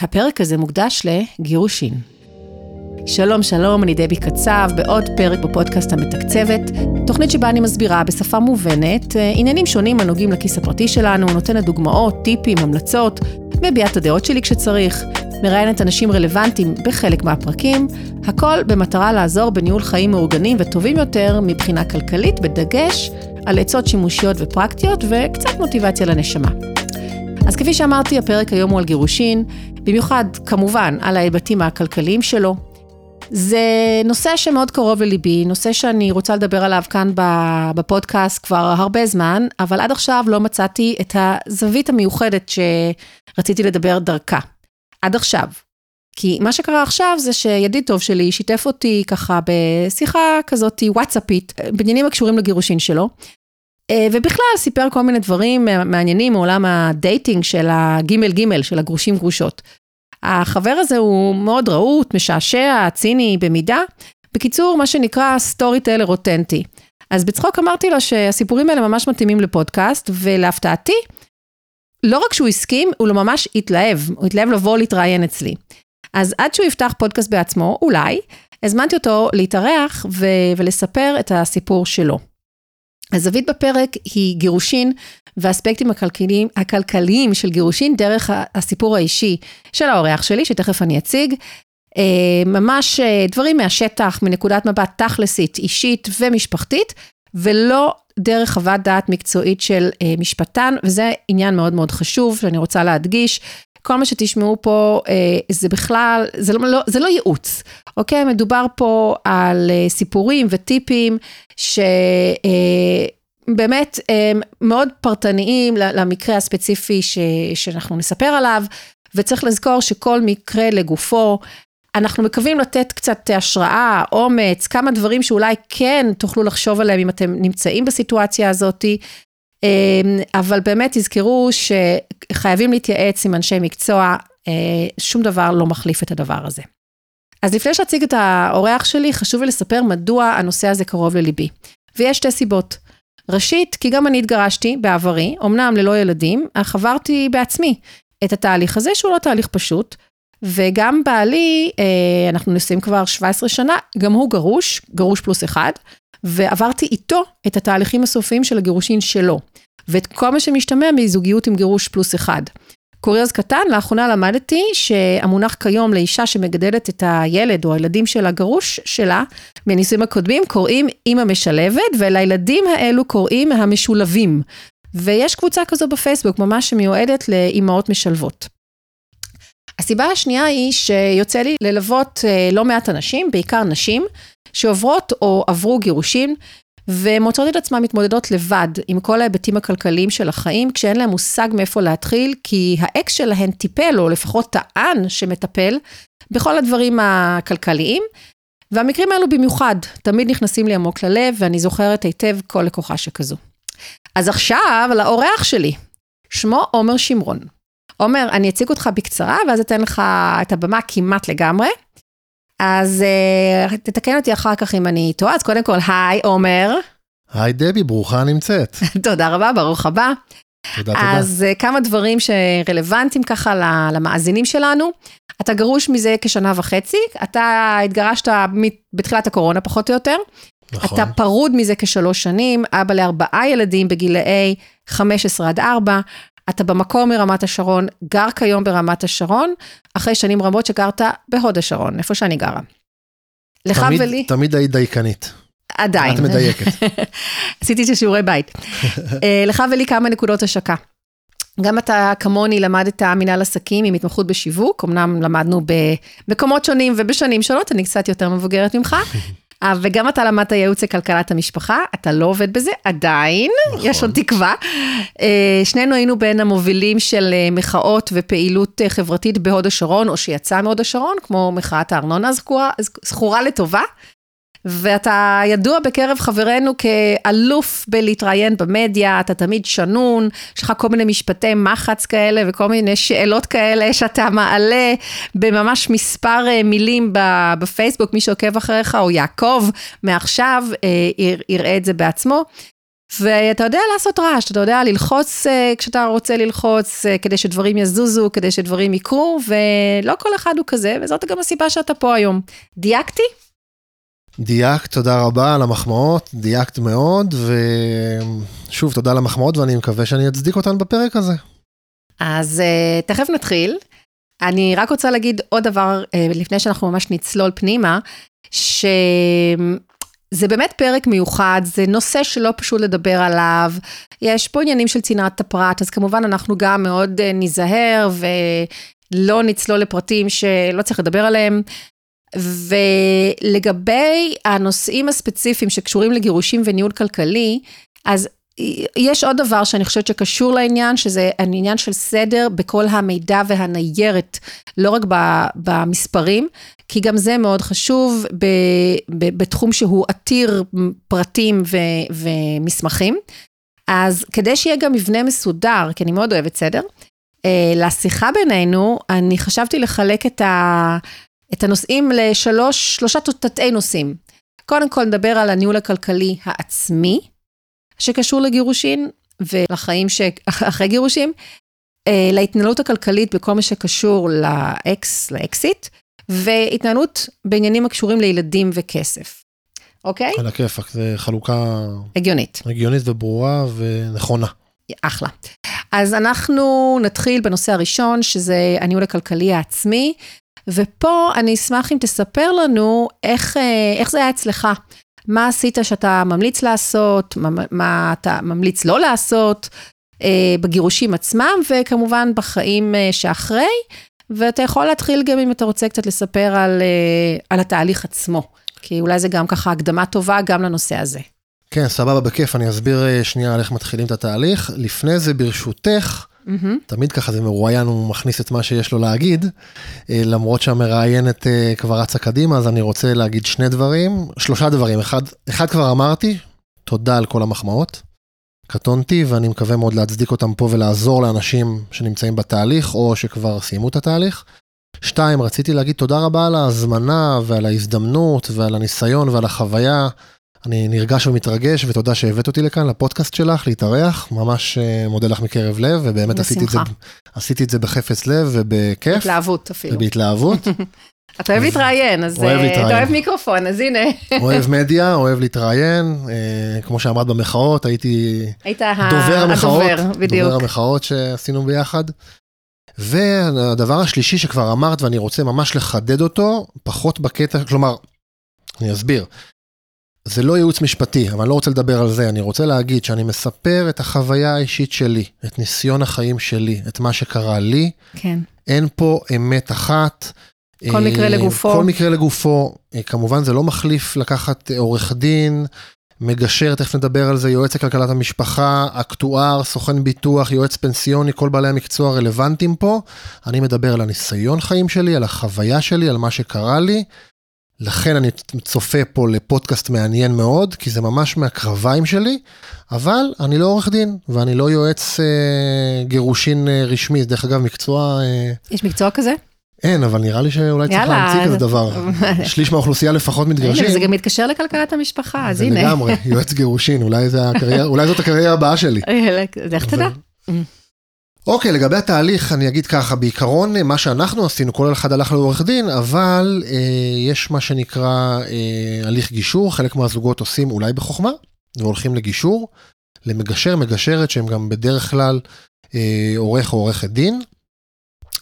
הפרק הזה מוקדש לגירושין. שלום, שלום, אני דבי קצב, בעוד פרק בפודקאסט המתקצבת, תוכנית שבה אני מסבירה בשפה מובנת אה, עניינים שונים הנוגעים לכיס הפרטי שלנו, נותנת דוגמאות, טיפים, המלצות, מביעה את הדעות שלי כשצריך, מראיינת אנשים רלוונטיים בחלק מהפרקים, הכל במטרה לעזור בניהול חיים מאורגנים וטובים יותר מבחינה כלכלית, בדגש על עצות שימושיות ופרקטיות וקצת מוטיבציה לנשמה. אז כפי שאמרתי, הפרק היום הוא על גירושין, במיוחד כמובן על ההיבטים הכלכליים שלו. זה נושא שמאוד קרוב לליבי, נושא שאני רוצה לדבר עליו כאן בפודקאסט כבר הרבה זמן, אבל עד עכשיו לא מצאתי את הזווית המיוחדת שרציתי לדבר דרכה. עד עכשיו. כי מה שקרה עכשיו זה שידיד טוב שלי שיתף אותי ככה בשיחה כזאת וואטסאפית, בעניינים הקשורים לגירושין שלו, ובכלל סיפר כל מיני דברים מעניינים מעולם ה dating של הגימל גימל, של הגרושים גרושות. החבר הזה הוא מאוד רהוט, משעשע, ציני במידה. בקיצור, מה שנקרא story teller אותנטי. אז בצחוק אמרתי לו שהסיפורים האלה ממש מתאימים לפודקאסט, ולהפתעתי, לא רק שהוא הסכים, הוא לא ממש התלהב, הוא התלהב לבוא להתראיין אצלי. אז עד שהוא יפתח פודקאסט בעצמו, אולי, הזמנתי אותו להתארח ו- ולספר את הסיפור שלו. הזווית בפרק היא גירושין והאספקטים הכלכליים, הכלכליים של גירושין דרך הסיפור האישי של האורח שלי, שתכף אני אציג. אה, ממש אה, דברים מהשטח, מנקודת מבט תכלסית, אישית ומשפחתית, ולא דרך חוות דעת מקצועית של אה, משפטן, וזה עניין מאוד מאוד חשוב שאני רוצה להדגיש. כל מה שתשמעו פה זה בכלל, זה לא, לא, זה לא ייעוץ, אוקיי? מדובר פה על סיפורים וטיפים שבאמת מאוד פרטניים למקרה הספציפי ש, שאנחנו נספר עליו, וצריך לזכור שכל מקרה לגופו, אנחנו מקווים לתת קצת השראה, אומץ, כמה דברים שאולי כן תוכלו לחשוב עליהם אם אתם נמצאים בסיטואציה הזאתי. אבל באמת תזכרו שחייבים להתייעץ עם אנשי מקצוע, שום דבר לא מחליף את הדבר הזה. אז לפני שאציג את האורח שלי, חשוב לי לספר מדוע הנושא הזה קרוב לליבי. ויש שתי סיבות. ראשית, כי גם אני התגרשתי בעברי, אמנם ללא ילדים, אך עברתי בעצמי את התהליך הזה, שהוא לא תהליך פשוט. וגם בעלי, אה, אנחנו נשואים כבר 17 שנה, גם הוא גרוש, גרוש פלוס אחד, ועברתי איתו את התהליכים הסופיים של הגירושין שלו, ואת כל מה שמשתמע מזוגיות עם גירוש פלוס אחד. קוריוז קטן, לאחרונה למדתי שהמונח כיום לאישה שמגדלת את הילד או הילדים של הגרוש שלה, מהנישואים הקודמים, קוראים אימא משלבת, ולילדים האלו קוראים המשולבים. ויש קבוצה כזו בפייסבוק, ממש שמיועדת לאימהות משלבות. הסיבה השנייה היא שיוצא לי ללוות אה, לא מעט אנשים, בעיקר נשים, שעוברות או עברו גירושים, ומוצאות את עצמן מתמודדות לבד עם כל ההיבטים הכלכליים של החיים, כשאין להן מושג מאיפה להתחיל, כי האקס שלהן טיפל, או לפחות טען שמטפל, בכל הדברים הכלכליים. והמקרים האלו במיוחד, תמיד נכנסים לי עמוק ללב, ואני זוכרת היטב כל לקוחה שכזו. אז עכשיו לאורח שלי, שמו עומר שמרון. עומר, אני אציג אותך בקצרה, ואז אתן לך את הבמה כמעט לגמרי. אז uh, תתקן אותי אחר כך אם אני טועה, אז קודם כל, היי, עומר. היי דבי, ברוכה נמצאת. תודה רבה, ברוך הבא. תודה, תודה. אז uh, כמה דברים שרלוונטיים ככה למאזינים שלנו. אתה גרוש מזה כשנה וחצי, אתה התגרשת בתחילת הקורונה פחות או יותר. נכון. אתה פרוד מזה כשלוש שנים, אבא לארבעה ילדים בגילאי 15 עד 4, אתה במקור מרמת השרון, גר כיום ברמת השרון, אחרי שנים רבות שגרת בהוד השרון, איפה שאני גרה. לך תמיד, ולי... תמיד היית דייקנית. עדיין. את מדייקת. עשיתי את שיעורי בית. אה, לך ולי כמה נקודות השקה. גם אתה כמוני למדת מנהל עסקים עם התמחות בשיווק, אמנם למדנו במקומות שונים ובשנים שונות, אני קצת יותר מבוגרת ממך. אה, וגם אתה למדת ייעוץ לכלכלת המשפחה, אתה לא עובד בזה עדיין, נכון. יש עוד תקווה. אה, שנינו היינו בין המובילים של אה, מחאות ופעילות חברתית בהוד השרון, או שיצא מהוד השרון, כמו מחאת הארנונה זכורה לטובה. ואתה ידוע בקרב חברינו כאלוף בלהתראיין במדיה, אתה תמיד שנון, יש לך כל מיני משפטי מחץ כאלה וכל מיני שאלות כאלה שאתה מעלה בממש מספר אה, מילים בפייסבוק, מי שעוקב אחריך, או יעקב מעכשיו, אה, יראה את זה בעצמו. ואתה יודע לעשות רעש, אתה יודע ללחוץ אה, כשאתה רוצה ללחוץ, כדי שדברים יזוזו, כדי שדברים יקרו, ולא כל אחד הוא כזה, וזאת גם הסיבה שאתה פה היום. דייקתי? דייקת, תודה רבה על המחמאות, דייקת מאוד, ושוב, תודה על המחמאות, ואני מקווה שאני אצדיק אותן בפרק הזה. אז uh, תכף נתחיל. אני רק רוצה להגיד עוד דבר, uh, לפני שאנחנו ממש נצלול פנימה, שזה באמת פרק מיוחד, זה נושא שלא פשוט לדבר עליו. יש פה עניינים של צנעת הפרט, אז כמובן אנחנו גם מאוד uh, ניזהר ולא נצלול לפרטים שלא צריך לדבר עליהם. ולגבי הנושאים הספציפיים שקשורים לגירושים וניהול כלכלי, אז יש עוד דבר שאני חושבת שקשור לעניין, שזה העניין של סדר בכל המידע והניירת, לא רק במספרים, כי גם זה מאוד חשוב ב, ב, בתחום שהוא עתיר פרטים ו, ומסמכים. אז כדי שיהיה גם מבנה מסודר, כי אני מאוד אוהבת סדר, אה, לשיחה בינינו, אני חשבתי לחלק את, ה, את הנושאים לשלוש, שלושה תתי נושאים. קודם כל נדבר על הניהול הכלכלי העצמי, שקשור לגירושין ולחיים שאחרי גירושים, אה, להתנהלות הכלכלית בכל מה שקשור לאקס, לאקסיט, והתנהלות בעניינים הקשורים לילדים וכסף. אוקיי? על הכיפאק, זה חלוקה... הגיונית. הגיונית וברורה ונכונה. אחלה. אז אנחנו נתחיל בנושא הראשון, שזה הניהול הכלכלי העצמי, ופה אני אשמח אם תספר לנו איך, אה, איך זה היה אצלך. מה עשית שאתה ממליץ לעשות, מה, מה אתה ממליץ לא לעשות, אה, בגירושים עצמם, וכמובן בחיים אה, שאחרי, ואתה יכול להתחיל גם אם אתה רוצה קצת לספר על, אה, על התהליך עצמו, כי אולי זה גם ככה הקדמה טובה גם לנושא הזה. כן, סבבה, בכיף, אני אסביר אה, שנייה על איך מתחילים את התהליך. לפני זה, ברשותך, Mm-hmm. תמיד ככה זה מרואיין, הוא מכניס את מה שיש לו להגיד, אה, למרות שהמראיינת אה, כבר רצה קדימה, אז אני רוצה להגיד שני דברים, שלושה דברים. אחד, אחד כבר אמרתי, תודה על כל המחמאות. קטונתי, ואני מקווה מאוד להצדיק אותם פה ולעזור לאנשים שנמצאים בתהליך, או שכבר סיימו את התהליך. שתיים, רציתי להגיד תודה רבה על ההזמנה ועל ההזדמנות ועל הניסיון ועל החוויה. אני נרגש ומתרגש, ותודה שהבאת אותי לכאן, לפודקאסט שלך, להתארח. ממש אה, מודה לך מקרב לב, ובאמת עשיתי את, זה, עשיתי את זה בחפץ לב ובכיף. בהתלהבות אפילו. ובהתלהבות. אתה אוהב להתראיין, אז אוהב אה, להתראיין. אתה אוהב מיקרופון, אז הנה. אוהב מדיה, אוהב להתראיין. אה, כמו שאמרת במחאות, הייתי היית דובר המחאות. הדובר, בדיוק. דובר המחאות שעשינו ביחד. והדבר השלישי שכבר אמרת, ואני רוצה ממש לחדד אותו, פחות בקטע, כלומר, אני אסביר. זה לא ייעוץ משפטי, אבל אני לא רוצה לדבר על זה, אני רוצה להגיד שאני מספר את החוויה האישית שלי, את ניסיון החיים שלי, את מה שקרה לי. כן. אין פה אמת אחת. כל מקרה אה, לגופו. כל מקרה לגופו. אה, כמובן זה לא מחליף לקחת אה, עורך דין, מגשר, תכף נדבר על זה, יועץ לכלכלת המשפחה, אקטואר, סוכן ביטוח, יועץ פנסיוני, כל בעלי המקצוע הרלוונטיים פה. אני מדבר על הניסיון חיים שלי, על החוויה שלי, על מה שקרה לי. לכן אני צופה פה לפודקאסט מעניין מאוד, כי זה ממש מהקרביים שלי, אבל אני לא עורך דין, ואני לא יועץ אה, גירושין אה, רשמי, דרך אגב, מקצוע... אה... יש מקצוע כזה? אין, אבל נראה לי שאולי צריך להמציא כזה דבר. שליש מהאוכלוסייה לפחות מתגרשים. הנה, זה גם מתקשר לכלכלת המשפחה, אז הנה. זה לגמרי, יועץ גירושין, אולי זאת הקריירה הבאה שלי. איך תדע? אוקיי, לגבי התהליך, אני אגיד ככה, בעיקרון מה שאנחנו עשינו, כל אחד הלך לעורך דין, אבל אה, יש מה שנקרא אה, הליך גישור, חלק מהזוגות עושים אולי בחוכמה, והולכים לגישור, למגשר, מגשרת, שהם גם בדרך כלל אה, עורך או עורכת דין,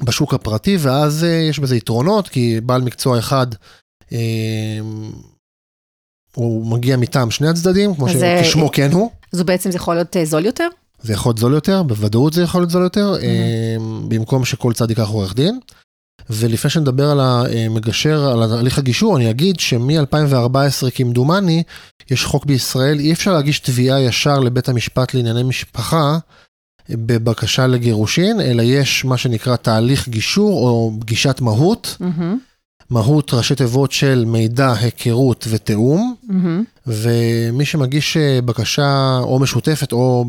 בשוק הפרטי, ואז אה, יש בזה יתרונות, כי בעל מקצוע אחד, אה, הוא מגיע מטעם שני הצדדים, כמו שכשמו כן הוא. אז בעצם זה יכול להיות אה, זול יותר? זה יכול להיות זול יותר, בוודאות זה יכול להיות זול יותר, mm-hmm. במקום שכל צד ייקח עורך דין. ולפני שנדבר על המגשר, על הליך הגישור, אני אגיד שמ-2014 כמדומני, יש חוק בישראל, אי אפשר להגיש תביעה ישר לבית המשפט לענייני משפחה בבקשה לגירושין, אלא יש מה שנקרא תהליך גישור או פגישת מהות. Mm-hmm. מהות ראשי תיבות של מידע, היכרות ותיאום, mm-hmm. ומי שמגיש אה, בקשה או משותפת או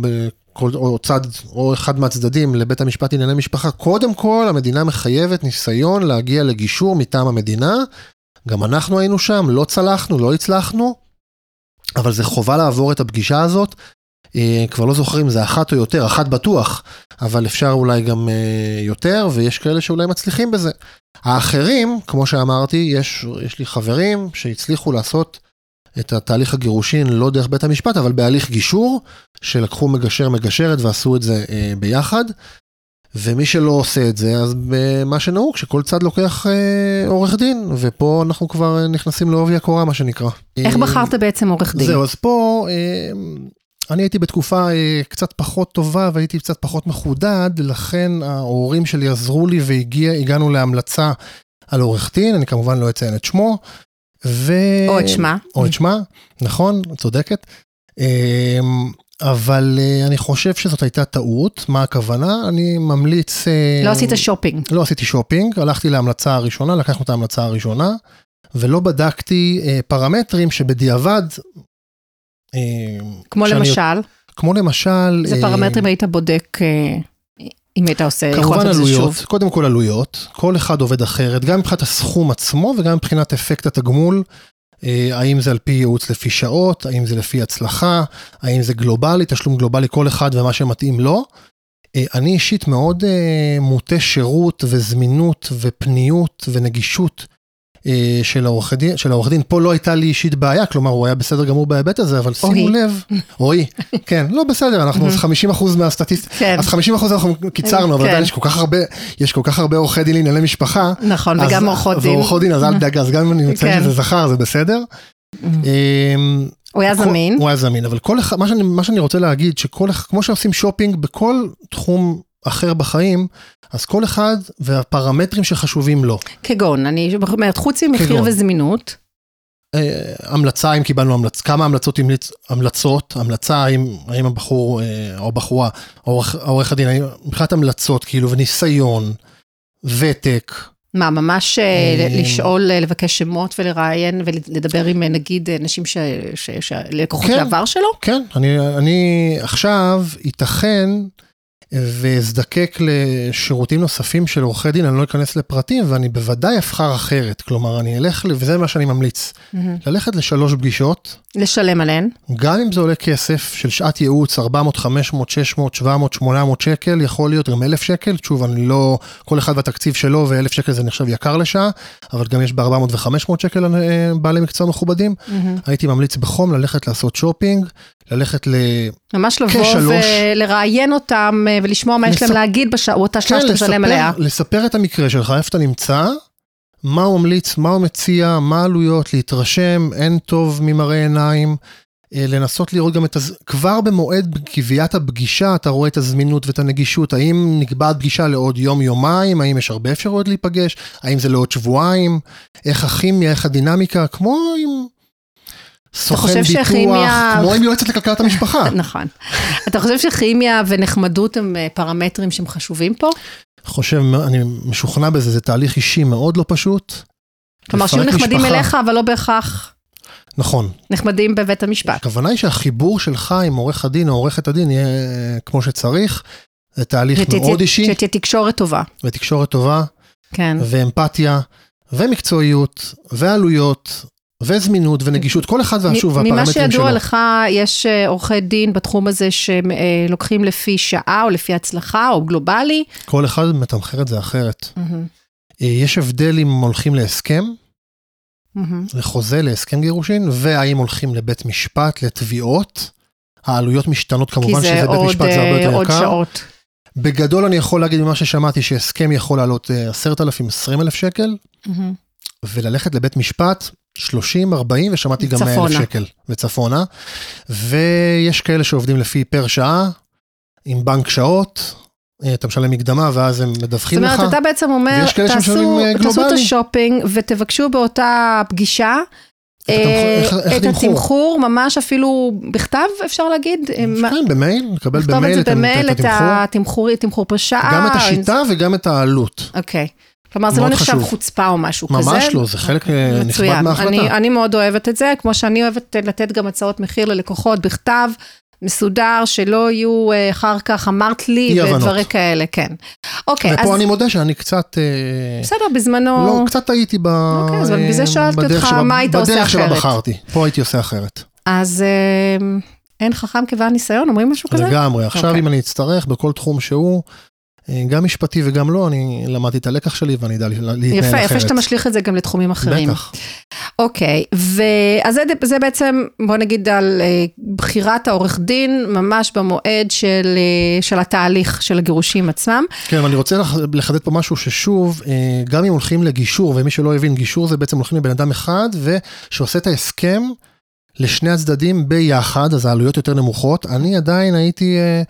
או צד, או אחד מהצדדים לבית המשפט לענייני משפחה, קודם כל המדינה מחייבת ניסיון להגיע לגישור מטעם המדינה. גם אנחנו היינו שם, לא צלחנו, לא הצלחנו, אבל זה חובה לעבור את הפגישה הזאת. אה, כבר לא זוכר אם זה אחת או יותר, אחת בטוח, אבל אפשר אולי גם אה, יותר, ויש כאלה שאולי מצליחים בזה. האחרים, כמו שאמרתי, יש, יש לי חברים שהצליחו לעשות את התהליך הגירושין לא דרך בית המשפט, אבל בהליך גישור, שלקחו מגשר מגשרת ועשו את זה אה, ביחד. ומי שלא עושה את זה, אז מה שנהוג, שכל צד לוקח אה, עורך דין, ופה אנחנו כבר נכנסים לעובי הקורה, מה שנקרא. איך בחרת בעצם עורך דין? זהו, אז פה אה, אני הייתי בתקופה אה, קצת פחות טובה והייתי קצת פחות מחודד, לכן ההורים שלי עזרו לי והגענו להמלצה על עורך דין, אני כמובן לא אציין את שמו. ו... או את שמה. או את שמה, נכון, צודקת. אה, אבל uh, אני חושב שזאת הייתה טעות, מה הכוונה? אני ממליץ... Uh, לא עשית שופינג. לא עשיתי שופינג, הלכתי להמלצה הראשונה, לקחנו את ההמלצה הראשונה, ולא בדקתי uh, פרמטרים שבדיעבד... Uh, כמו למשל? כמו למשל... איזה פרמטרים היית בודק uh, אם היית עושה... כמובן עלויות, קודם כל עלויות, כל אחד עובד אחרת, גם מבחינת הסכום עצמו וגם מבחינת אפקט התגמול. אה, האם זה על פי ייעוץ לפי שעות, האם זה לפי הצלחה, האם זה גלובלי, תשלום גלובלי כל אחד ומה שמתאים לו. אה, אני אישית מאוד אה, מוטה שירות וזמינות ופניות ונגישות של העורך דין, של העורך דין, פה לא הייתה לי אישית בעיה, כלומר הוא היה בסדר גמור בהיבט הזה, אבל שימו לב, רועי, כן, לא בסדר, אנחנו 50 אחוז מהסטטיסטיקה, כן. אז 50 אחוז אנחנו קיצרנו, אבל כן. עדיין יש כל כך הרבה, יש כל כך הרבה עורכי דין לענייני משפחה. נכון, וגם עורכות דין. ועורכות דין, אז אל דאגה, אז גם אם אני מציין כן. שזה זכר, זה בסדר. אמ, הוא היה זמין. הוא היה זמין, אבל כל אחד, מה שאני רוצה להגיד, שכל, כמו שעושים שופינג בכל תחום אחר בחיים, אז כל אחד והפרמטרים שחשובים לו. כגון, אני אומרת, חוץ ממחיר. וזמינות. אה, המלצה, אם קיבלנו המלצ... כמה המלצות המליצ... המלצות, המלצה, האם, האם הבחור אה, או הבחורה, עורך, עורך הדין, האם מבחינת המלצות, כאילו, וניסיון, ותק. מה, ממש אה, לשאול, לבקש שמות ולראיין ולדבר עם נגיד אנשים ש... ש... ש... לקוחות כן, לעבר שלו? כן, אני, אני עכשיו, ייתכן ואזדקק לשירותים נוספים של עורכי דין, אני לא אכנס לפרטים, ואני בוודאי אבחר אחרת. כלומר, אני אלך, וזה מה שאני ממליץ, mm-hmm. ללכת לשלוש פגישות. לשלם עליהן. גם אם זה עולה כסף של שעת ייעוץ, 400, 500, 600, 700, 800 שקל, יכול להיות גם 1,000 שקל. שוב, אני לא, כל אחד והתקציב שלו, ו-1,000 שקל זה נחשב יקר לשעה, אבל גם יש ב-400 ו-500 שקל אה, בעלי מקצוע מכובדים. Mm-hmm. הייתי ממליץ בחום ללכת לעשות שופינג, ללכת ל... ממש לבוא ולראיין אותם אה, ולשמוע מה לספ... יש להם להגיד באותה שעה כן, שאתה משלם עליה. לספר את המקרה שלך, איפה אתה נמצא, מה הוא ממליץ, מה הוא מציע, מה העלויות, להתרשם, אין טוב ממראה עיניים, אה, לנסות לראות גם את, הז... כבר במועד קביעת הפגישה, אתה רואה את הזמינות ואת הנגישות, האם נקבעת פגישה לעוד יום-יומיים, האם יש הרבה אפשרויות להיפגש, האם זה לעוד שבועיים, איך הכימיה, איך הדינמיקה, כמו. סוכן ביטוח, שכימיה... כמו עם יועצת לכלכלת המשפחה. נכון. אתה חושב שכימיה ונחמדות הם אה, פרמטרים שהם חשובים פה? חושב, אני משוכנע בזה, זה תהליך אישי מאוד לא פשוט. כלומר, שיהיו נחמדים משפחה. אליך, אבל לא בהכרח... נכון. נחמדים בבית המשפט. הכוונה היא שהחיבור שלך עם עורך הדין או עורכת הדין יהיה אה, כמו שצריך. זה תהליך ות, מאוד אישי. שתהיה תקשורת טובה. ותקשורת טובה. כן. ואמפתיה, ומקצועיות, ועלויות, וזמינות ונגישות, כל אחד והשוב והפרמטרים שלו. ממה שידוע לך, יש אה, עורכי דין בתחום הזה שלוקחים לפי שעה או לפי הצלחה או גלובלי? כל אחד מתמחר את זה אחרת. Mm-hmm. יש הבדל אם הולכים להסכם. לחוזה, להסכם גירושין, והאם הולכים לבית משפט, לתביעות. העלויות משתנות כמובן שזה בית משפט, זה הרבה יותר אה, יקר. שעות. בגדול אני יכול להגיד ממה ששמעתי שהסכם יכול לעלות 10,000, 20,000 שקל. וללכת לבית משפט, 30, 40 ושמעתי גם 100 אלף שקל וצפונה. ויש כאלה שעובדים לפי פר שעה, עם בנק שעות, אה, אתה משלם מקדמה ואז הם מדווחים לך. זאת אומרת, לך, אתה בעצם אומר, תעשו, אה, תעשו את השופינג ותבקשו באותה פגישה. את אה, התמחור, ממש אפילו בכתב, אפשר להגיד? כן, במייל, לקבל במייל את התמחור. תמחור פר שעה. גם את השיטה וגם את העלות. אוקיי. כלומר, זה לא נחשב חשוב. חוצפה או משהו ממש כזה. ממש לא, זה חלק אה, נכבד מההחלטה. אני, אני מאוד אוהבת את זה, כמו שאני אוהבת לתת גם הצעות מחיר ללקוחות בכתב, מסודר, שלא יהיו אה, אחר כך, אמרת לי, ודברים כאלה, כן. אוקיי, ופה אז... אני מודה שאני קצת... אה, בסדר, בזמנו... לא, קצת טעיתי ב... אוקיי, אז בזה שאלתי אותך, שבה, מה היית עושה אחרת? בדרך שבה בחרתי, פה הייתי עושה אחרת. אז... אין חכם כבעל ניסיון, אומרים משהו כזה? לגמרי. עכשיו אוקיי. אם אני אצטרך בכל תחום שהוא, גם משפטי וגם לא, אני למדתי את הלקח שלי ואני אדע להתנהל אחרת. יפה, יפה שאתה משליך את זה גם לתחומים אחרים. בטח. אוקיי, ואז זה, זה בעצם, בוא נגיד על אה, בחירת העורך דין, ממש במועד של, אה, של התהליך של הגירושים עצמם. כן, אבל אני רוצה לח- לחדד פה משהו ששוב, אה, גם אם הולכים לגישור, ומי שלא הבין, גישור זה בעצם הולכים לבן אדם אחד, ושעושה את ההסכם לשני הצדדים ביחד, אז העלויות יותר נמוכות. אני עדיין הייתי אה,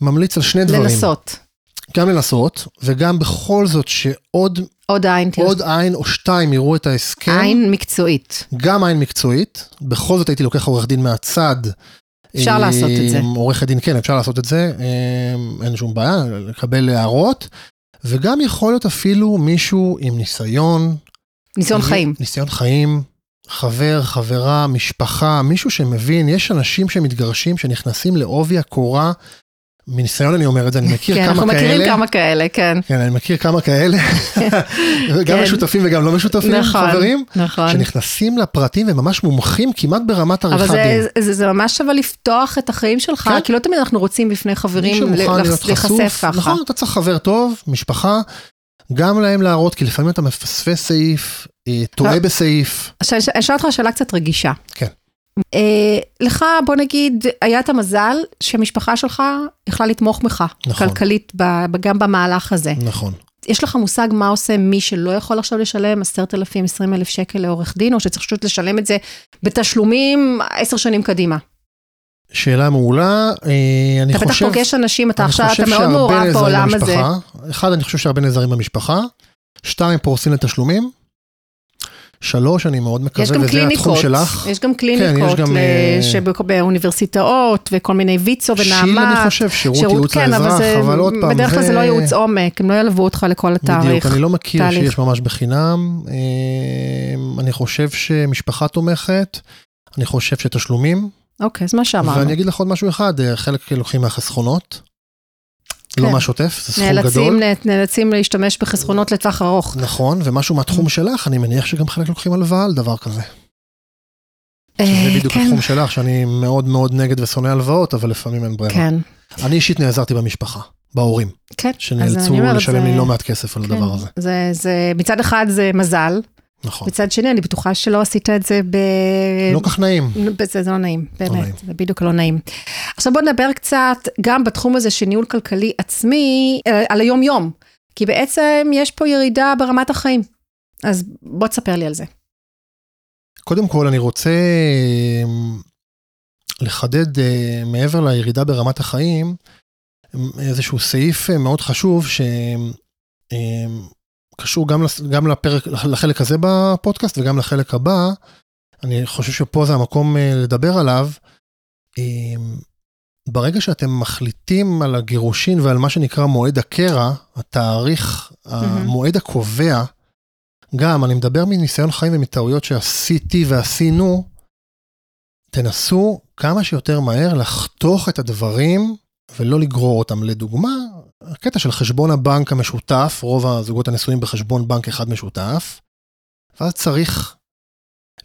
ממליץ על שני דברים. לנסות. גם לנסות, וגם בכל זאת שעוד עוד עין. עוד עין או שתיים יראו את ההסכם. עין מקצועית. גם עין מקצועית, בכל זאת הייתי לוקח עורך דין מהצד. אפשר אה, לעשות את זה. עורך הדין, כן, אפשר לעשות את זה, אה, אין שום בעיה, לקבל הערות, וגם יכול להיות אפילו מישהו עם ניסיון. ניסיון חיים. ניסיון חיים, חבר, חברה, משפחה, מישהו שמבין, יש אנשים שמתגרשים, שנכנסים לעובי הקורה, מניסיון אני אומר את זה, אני מכיר כן, כמה אנחנו כאלה. מכירים כמה כאלה, כן. כן, אני מכיר כמה כאלה, גם כן. משותפים וגם לא משותפים, נכון, חברים, נכון. שנכנסים לפרטים וממש מומחים כמעט ברמת אבל עריכת זה, דין. זה, זה ממש שווה לפתוח את החיים שלך, כן. כי לא תמיד אנחנו רוצים בפני חברים להיחשף ככה. נכון, אתה צריך חבר טוב, משפחה, גם להם להראות, כי לפעמים אתה מפספס סעיף, אה, טועה לא. בסעיף. עכשיו, אני אשאל אותך שאלה קצת רגישה. כן. אה, לך, בוא נגיד, היה את המזל שהמשפחה שלך יכלה לתמוך בך, נכון. כלכלית, ב- גם במהלך הזה. נכון. יש לך מושג מה עושה מי שלא יכול עכשיו לשלם 10,000, 20,000 שקל לעורך דין, או שצריך פשוט לשלם את זה בתשלומים עשר שנים קדימה? שאלה מעולה, אה, אני אתה בטח חושב... פוגש אנשים, אתה עכשיו, אתה מאוד מעורב בעולם הזה. במשפחה. אחד, אני חושב שהרבה נעזרים במשפחה. שתיים, פורסים לתשלומים. שלוש, אני מאוד מקווה, גם וזה התחום קליניקות, שלך. יש גם יש קליניקות גם, ל- אה, שבק- באוניברסיטאות וכל מיני ויצו שיל, ונעמת. אני חושב, שירות ייעוץ כן, אבל לאזרח, זה, אבל עוד פעם, בדרך כלל זה לא ייעוץ עומק, הם לא ילוו אותך לכל התאריך. בדיוק, אני לא מכיר תהליך. שיש ממש בחינם. אה, אני חושב שמשפחה תומכת, אני חושב שתשלומים, אוקיי, אז מה שאמרנו. ואני אגיד לך עוד משהו אחד, אה, חלק לוקחים מהחסכונות, לא כן. מהשוטף, זה סכום נאלצים, גדול. נאלצים להשתמש בחסכונות לטווח ארוך. נכון, ומשהו מהתחום שלך, אני מניח שגם חלק לוקחים הלוואה על דבר כזה. אה, שזה בדיוק כן, התחום שלך, שאני מאוד מאוד נגד ושונא הלוואות, אבל לפעמים אין ברירה. כן, אני אישית נעזרתי במשפחה, בהורים, כן. שנאלצו לשלם זה- לי לא מעט כסף על כן, הדבר הזה. זה, זה, מצד אחד זה מזל, נכון. מצד שני אני בטוחה שלא עשית את זה ב... לא כך נעים. זה, זה לא נעים, באמת, נעים. זה בדיוק לא נעים. עכשיו בוא נדבר קצת גם בתחום הזה של ניהול כלכלי עצמי, אה, על היום-יום, כי בעצם יש פה ירידה ברמת החיים. אז בוא תספר לי על זה. קודם כל, אני רוצה אמ, לחדד אה, מעבר לירידה ברמת החיים, אמ, איזשהו סעיף אה, מאוד חשוב שקשור גם, גם לפרק, לחלק הזה בפודקאסט וגם לחלק הבא. אני חושב שפה זה המקום אה, לדבר עליו. אמ, ברגע שאתם מחליטים על הגירושין ועל מה שנקרא מועד הקרע, התאריך, המועד הקובע, גם, אני מדבר מניסיון חיים ומטעויות שעשיתי ועשינו, תנסו כמה שיותר מהר לחתוך את הדברים ולא לגרור אותם. לדוגמה, הקטע של חשבון הבנק המשותף, רוב הזוגות הנשואים בחשבון בנק אחד משותף, ואז צריך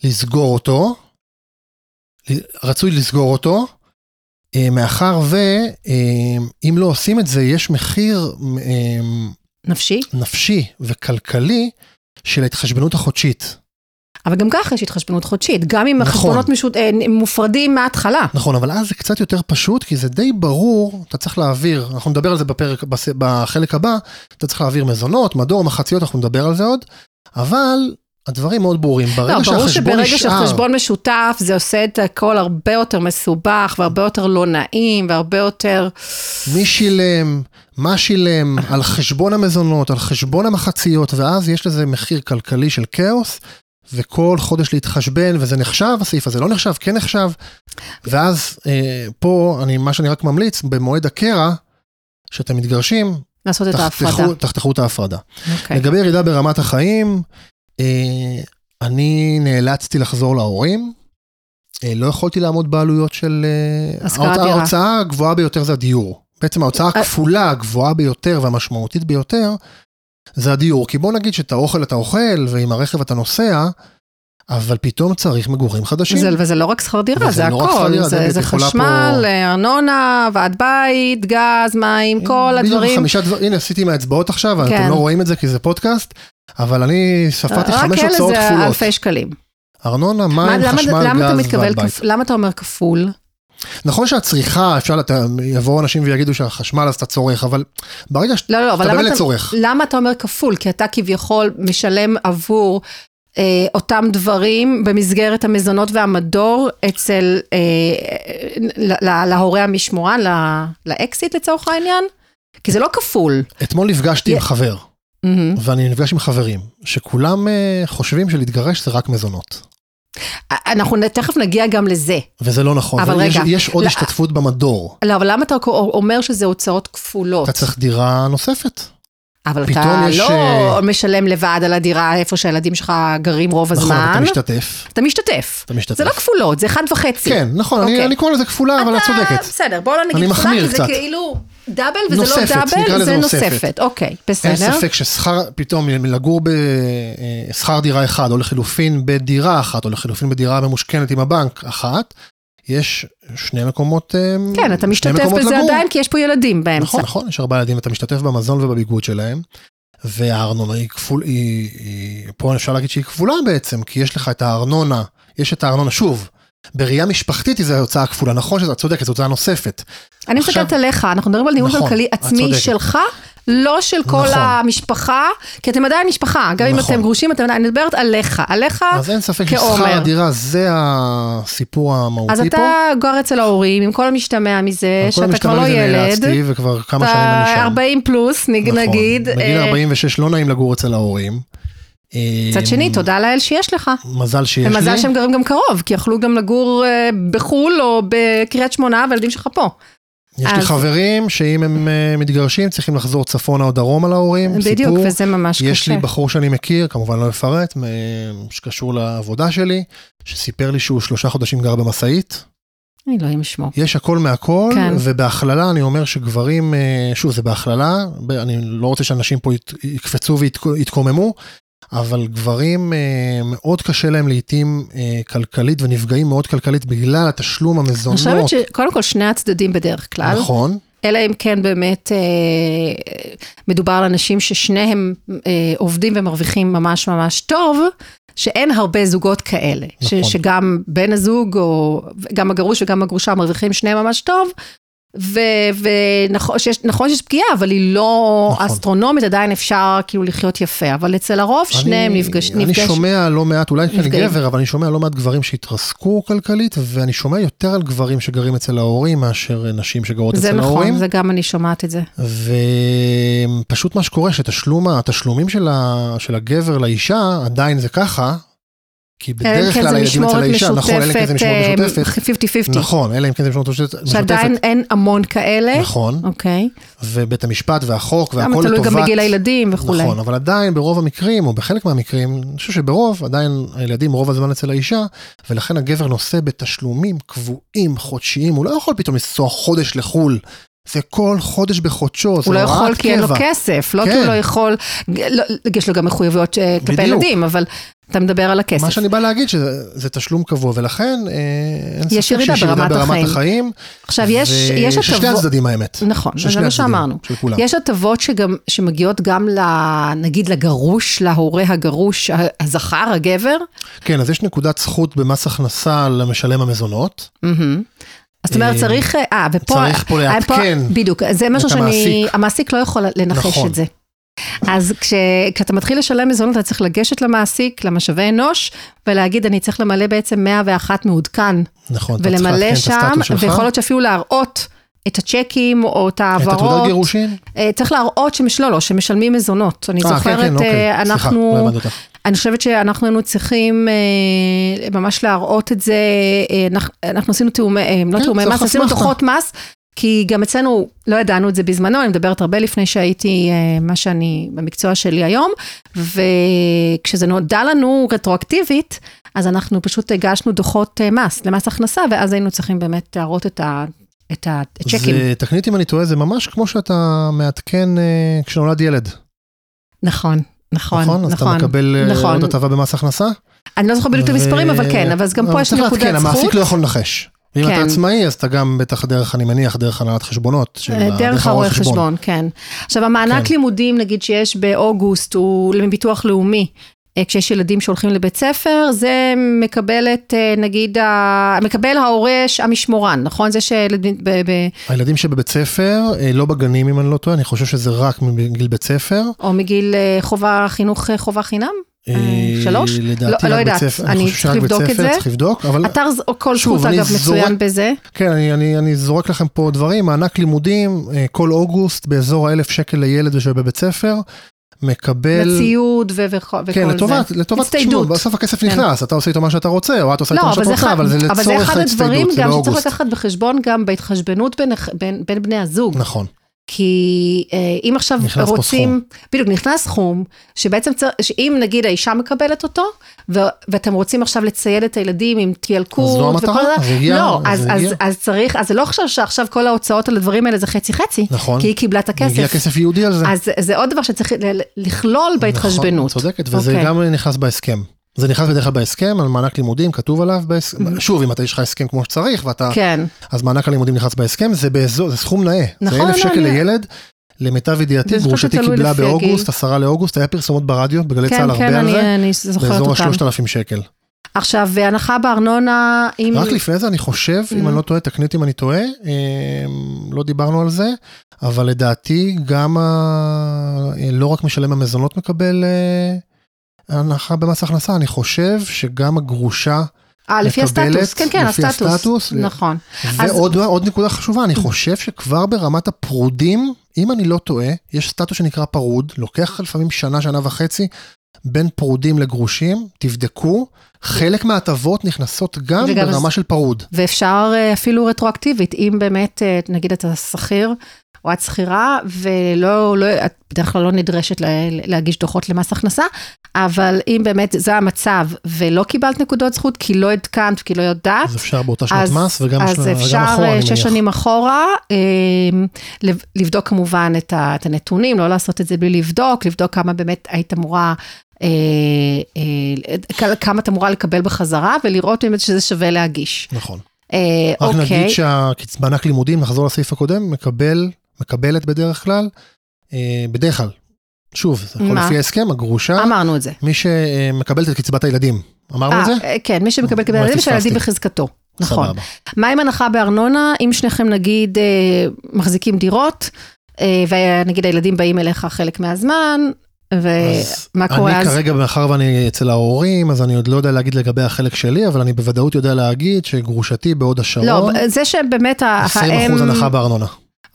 לסגור אותו, רצוי לסגור אותו, אה, מאחר ואם לא עושים את זה, יש מחיר אה, נפשי, נפשי וכלכלי של ההתחשבנות החודשית. אבל גם ככה יש התחשבנות חודשית, גם אם נכון. החשבונות משות... אה, מופרדים מההתחלה. נכון, אבל אז זה קצת יותר פשוט, כי זה די ברור, אתה צריך להעביר, אנחנו נדבר על זה בפרק, בחלק הבא, אתה צריך להעביר מזונות, מדור, מחציות, אנחנו נדבר על זה עוד, אבל הדברים מאוד ברורים. ברגע לא, ברור שברגע נשאר, שחשבון משותף זה עושה את הכל הרבה יותר מסובך והרבה יותר לא נעים והרבה יותר... מי שילם, מה שילם, על חשבון המזונות, על חשבון המחציות, ואז יש לזה מחיר כלכלי של כאוס, וכל חודש להתחשבן, וזה נחשב, הסעיף הזה לא נחשב, כן נחשב, ואז אה, פה, אני, מה שאני רק ממליץ, במועד הקרע, שאתם מתגרשים, לעשות את ההפרדה. תחתכו, את ההפרדה. אוקיי. לגבי ירידה ברמת החיים, אה, אני נאלצתי לחזור להורים. אה, לא יכולתי לעמוד בעלויות של... אה, השכרת דירה. ההוצאה הגבוהה ביותר זה הדיור. בעצם ההוצאה אה. הכפולה, הגבוהה ביותר והמשמעותית ביותר, זה הדיור. כי בוא נגיד שאת האוכל אתה אוכל, ועם הרכב אתה נוסע, אבל פתאום צריך מגורים חדשים. זה, וזה לא רק שכר דירה, זה לא רק הכל. זה, זה יכולה חשמל, פה- ארנונה, ועד בית, גז, מים, כל בדיוק, הדברים. חמישה דברים, הנה עשיתי עם האצבעות עכשיו, כן. אתם לא רואים את זה כי זה פודקאסט, אבל אני ספרתי רק חמש אלה הוצאות זה כפולות. אלפי שקלים. ארנונה, מים, למה- חשמל, למה גז ועד בית. למה אתה אומר כפול? נכון שהצריכה, אפשר, לת- יבואו אנשים ויגידו שהחשמל אז אתה צורך, אבל ברגע שאתה לא, לא, באמת אתה, צורך. למה אתה אומר כפול? כי אתה כביכול משלם עבור אה, אותם דברים במסגרת המזונות והמדור אצל, אה, ל- ל- להורה המשמורן, ל- לאקסיט לצורך העניין? כי זה לא כפול. אתמול נפגשתי עם יה- חבר, מהמם. ואני נפגש עם חברים, שכולם אה, חושבים שלהתגרש זה רק מזונות. אנחנו תכף נגיע גם לזה. וזה לא נכון, אבל רגע, יש עוד לא- השתתפות במדור. לא, אבל למה אתה אומר שזה הוצאות כפולות? אתה צריך דירה נוספת. אבל אתה יש, לא אה, משלם לבד על הדירה איפה שהילדים שלך גרים רוב נכון, אתה הזמן. משתתף. אתה משתתף. אתה משתתף. זה לא כפולות, זה אחד וחצי. כן, נכון, אני- אוקיי. אני קורא לזה כפולה, אבל את אתה- צודקת. בסדר, בואו לא נגיד כפולה, כי זה קצת. כאילו דאבל וזה נוספת, לא דאבל, זה נוספת. נוספת. אוקיי, אין בסדר. ספק ששכר, פתאום לגור בשכר דירה אחד, או לחילופין בדירה אחת, או לחילופין בדירה ממושכנת עם הבנק אחת, יש שני מקומות אה, כן, אתה משתתף בזה לגור. עדיין, כי יש פה ילדים באמצע. נכון, נכון, יש ארבעה ילדים, אתה משתתף במזון ובביגוד שלהם, והארנונה היא כפול, היא, היא, פה אפשר להגיד שהיא כפולה בעצם, כי יש לך את הארנונה, יש את הארנונה, שוב, בראייה משפחתית זו הוצאה כפולה, נכון שאת צודקת, זו הוצאה נוספת. אני עכשיו- מסתכלת עליך, אנחנו מדברים על ניהול נכון, כלכלי עצמי צודקת. שלך, לא של כל נכון. המשפחה, כי אתם עדיין משפחה, גם אם נכון. אתם גרושים, אתם אני מדברת עליך, עליך, אז אין ספק כעומר. ששכר הדירה זה הסיפור המהותי אז פה. אתה גר אצל ההורים, עם כל המשתמע מזה, כל שאתה המשתמע כבר לא מזה ילד, נאלצתי, וכבר כמה שנים אני שם. 40 פלוס, נכון. נגיד, בגיל אה, 46 לא נעים לגור אצל ההורים. מצד שני, אה, תודה לאל שיש לך. מזל שיש לי. ומזל שהם גרים גם קרוב, כי יכלו גם לגור אה, בחו"ל או בקריית שמונה, והילדים שלך פה. יש לי אז- חברים שאם הם אה, מתגרשים צריכים לחזור צפונה או דרומה להורים. בדיוק, סיפור. וזה ממש קשה. יש לי בחור שאני מכיר, כמובן לא אפרט, שקשור לעבודה שלי, שסיפר לי שהוא שלושה חודשים גר במשאית. אלוהים ישמור. יש הכל מהכל, כן. ובהכללה אני אומר שגברים, אה, שוב זה בהכללה, אני לא רוצה שאנשים פה יקפצו ויתקוממו, אבל גברים אה, מאוד קשה להם לעתים אה, כלכלית ונפגעים מאוד כלכלית בגלל התשלום אני המזונות. חושבת שקודם כל שני הצדדים בדרך כלל, נכון, אלא אם כן באמת אה, מדובר על אנשים ששניהם אה, עובדים ומרוויחים ממש ממש טוב, שאין הרבה זוגות כאלה. ש, נכון. שגם בן הזוג, או גם הגרוש וגם הגרושה מרוויחים שניהם ממש טוב. ונכון שיש, נכון שיש פגיעה, אבל היא לא נכון. אסטרונומית, עדיין אפשר כאילו לחיות יפה. אבל אצל הרוב שניהם אני- נפגש, אני נפגש. שומע לא מעט, אולי כי אני. גבר, אבל אני שומע לא מעט גברים שהתרסקו כלכלית, ואני שומע יותר על גברים שגרים אצל ההורים מאשר נשים שגרות זה אצל נכון, ההורים. זה גם אני שומעת את זה. ופשוט מה שקורה שתשלום, התשלומים של, ה, של הגבר לאישה עדיין זה ככה, כי בדרך כן כלל הילדים אצל האישה, נכון, אלא אם כן זה משמורת משותפת, 50-50. נכון, אלא אם כן זה משמורת משותפת, שעדיין אין המון כאלה. נכון, אוקיי. ובית המשפט והחוק והכל תלוי לטובת, גם בגיל הילדים וכולי. נכון, אבל עדיין ברוב המקרים, או בחלק מהמקרים, אני חושב שברוב, עדיין הילדים רוב הזמן אצל האישה, ולכן הגבר נושא בתשלומים קבועים, חודשיים, הוא לא יכול פתאום לנסוע חודש לחו"ל. זה כל חודש בחודשו, זה הוא לא הוראת יכול כי אין לו קבע. כסף, לא כי כן. הוא לא יכול, לא, יש לו גם מחויבויות אה, כלפי. ילדים, אבל אתה מדבר על הכסף. מה שאני בא להגיד שזה זה תשלום קבוע, ולכן אה, אין ספק שיש ירידה ברמת ברמת החיים. החיים. עכשיו, יש, יש של שני הטבות, הצדדים האמת. נכון, זה מה שאמרנו. יש הטבות שמגיעות גם, ל, נגיד, לגרוש, להורה הגרוש, הזכר, הגבר. כן, אז יש נקודת זכות במס הכנסה למשלם המזונות. אז זאת אומרת, אה, צריך, אה, ופה... צריך פה אה, לעדכן בדיוק, זה משהו שאני... המעסיק. לא יכול לנחש נכון. את זה. אז כש, כשאתה מתחיל לשלם מזונות, אתה צריך לגשת למעסיק, למשאבי אנוש, ולהגיד, אני צריך למלא בעצם 101 מעודכן, נכון, אתה צריך ולמלא לעדכן את שם, הסטטוס שלך. ויכול להיות שאפילו להראות את הצ'קים או את את התעודת ההעברות. גירושין? אה, צריך להראות שמש... לא, לא, שמשלמים מזונות. אני אה, כן, זוכרת, כן, אוקיי. אה, סליחה, אנחנו... לא הבנתי אותך. אני חושבת שאנחנו היינו צריכים אה, ממש להראות את זה, אה, אנחנו, אנחנו עשינו תיאומי, אה, לא כן, תיאומי צריך מס, עשינו. דוחות מס, כי גם אצלנו לא ידענו את זה בזמנו, אני מדברת הרבה לפני שהייתי אה, מה שאני במקצוע שלי היום, וכשזה נודע לנו רטרואקטיבית, אז אנחנו פשוט הגשנו דוחות מס למס הכנסה, ואז היינו צריכים באמת להראות את ה... את הצ'קים. זה, תקנית אם אני טועה, זה ממש כמו שאתה מעדכן אה, כשנולד ילד. נכון, נכון, נכון? אז אתה נכון, מקבל אה, נכון. עוד הטבה במס הכנסה. אני לא זוכרת בדיוק את המספרים, אבל כן, אבל אז גם פה יש נקודת זכות. המעסיק לא יכול לנחש. ואם כן. אתה עצמאי, אז אתה גם בטח דרך, אני מניח, דרך הנהלת חשבונות. אה, דרך הרואה חשבון, כן. עכשיו, המענק כן. לימודים, נגיד, שיש באוגוסט, הוא מביטוח לאומי. אה, כשיש ילדים שהולכים לבית ספר, זה מקבלת, אה, נגיד, ה- מקבל ההורה המשמורן, נכון? זה שילדים, ב- ב- הילדים שבבית ספר, אה, לא בגנים אם אני לא טועה, אני חושב שזה רק מגיל בית ספר. או מגיל חובה, חינוך חובה חינם? שלוש? לדעתי לא- רק לא בית יודעת, ספר, אני חושב צריך שרק בית לבדוק את ספר, זה. צריך לבדוק, אבל אתר כל זכות, אגב, מצוין בזה. כן, אני, אני, אני זורק לכם פה דברים, מענק לימודים, כל אוגוסט באזור האלף שקל לילד שבבית ספר, מקבל... לציוד ו- וכל וכל זה. כן, לטובת, לטובת, תשמעו. בסוף הכסף כן. נכנס, אתה עושה איתו מה שאתה רוצה, או את עושה איתו לא, מה אבל שאת רוצה, אחד, אבל זה לצורך אבל זה אחד הדברים ההצטיידות, זה גם שצריך. לקחת בחשבון גם בהתחשבנות בין, בין, בין בני הזוג. נכון, כי אה, אם עכשיו נכנס פה רוצים, בדיוק, נכנס סכום, שבעצם צריך, שאם נגיד האישה מקבלת אותו, ו, ואתם רוצים עכשיו לצייד את הילדים עם ילקוט, אז זו המטרה, אז הגיע, לא, אז אז. אז, אז צריך, אז זה לא עכשיו שעכשיו כל ההוצאות על הדברים האלה זה חצי חצי, נכון. כי היא קיבלה את הכסף. הגיע כסף ייעודי על זה. אז זה עוד דבר שצריך לכלול בהתחשבנות. נכון, צודקת, וזה אוקיי. גם נכנס בהסכם. זה נכנס בדרך כלל בהסכם, על מענק לימודים, כתוב עליו, בהסכם, שוב, אם אתה יש לך הסכם כמו שצריך, ואתה, כן, אז מענק הלימודים נכנס בהסכם, זה באזור, זה סכום נאה. נכון, זה אלף לא, שקל אני- לילד. למיטב ידיעתי, גרושתי קיבלה באוגוסט. עשרה לאוגוסט, היה פרסומות ברדיו, בגלי כן, צה"ל הרבה כן, על אני, זה, אני זוכרת באזור. השלושת אלפים שקל. עכשיו, הנחה בארנונה, אם... רק לפני זה אני חושב, אם Mm. אני לא טועה, תקני אותי אם אני טועה, אמ, לא דיברנו על זה, אבל לדעתי גם ה- לא רק משלם המזונות מקבל אה, הנחה במס הכנסה, אני חושב שגם הגרושה, אה, לפי הסטטוס, כן, כן, לפי הסטטוס. הסטטוס. נכון. אז- ועוד עוד נקודה חשובה, אני חושב שכבר ברמת הפרודים, אם אני לא טועה, יש סטטוס שנקרא פרוד, לוקח לפעמים שנה, שנה וחצי, בין פרודים לגרושים, תבדקו, חלק מההטבות נכנסות גם ברמה אז- של פרוד. ואפשר אה, אפילו רטרואקטיבית, אם באמת, אה, נגיד אתה שכיר, או את שכירה, ולא, לא, את בדרך כלל לא נדרשת לה, להגיש דוחות למס הכנסה, אבל אם באמת זה המצב, ולא קיבלת נקודות זכות, כי לא עדכנת, כי לא יודעת, אז אפשר באותה שנות אז, מס וגם אז שנה- אפשר אחורה, אה, שש. שנים אחורה, אה, לב- לבדוק כמובן את, ה, את הנתונים, לא לעשות את זה בלי לבדוק, לבדוק כמה באמת היית אמורה, אה, אה, כמה את אמורה לקבל בחזרה, ולראות באמת שזה שווה להגיש. נכון. אה, רק אוקיי, נגיד שהמענק לימודים, נחזור לסעיף הקודם, מקבל, מקבלת בדרך כלל, אה, בדרך כלל, שוב, זה הכל מה? לפי ההסכם, הגרושה, אמרנו את זה. מי שמקבלת את קצבת הילדים. אמרנו את זה? אה, כן, מי שמקבל קבל אולי ילדים, שהילדים. בחזקתו. נכון. סבבה. מה עם הנחה בארנונה, אם שניכם נגיד אה, מחזיקים דירות, אה, ונגיד הילדים באים אליך חלק מהזמן, ומה קורה אני אז? כרגע, מאחר ואני אצל ההורים, אז אני עוד לא יודע להגיד לגבי החלק שלי, אבל אני בוודאות יודע להגיד שגרושתי בהוד השרון, לא, זה שבאמת ה- 20% האם... הנחה בארנונה.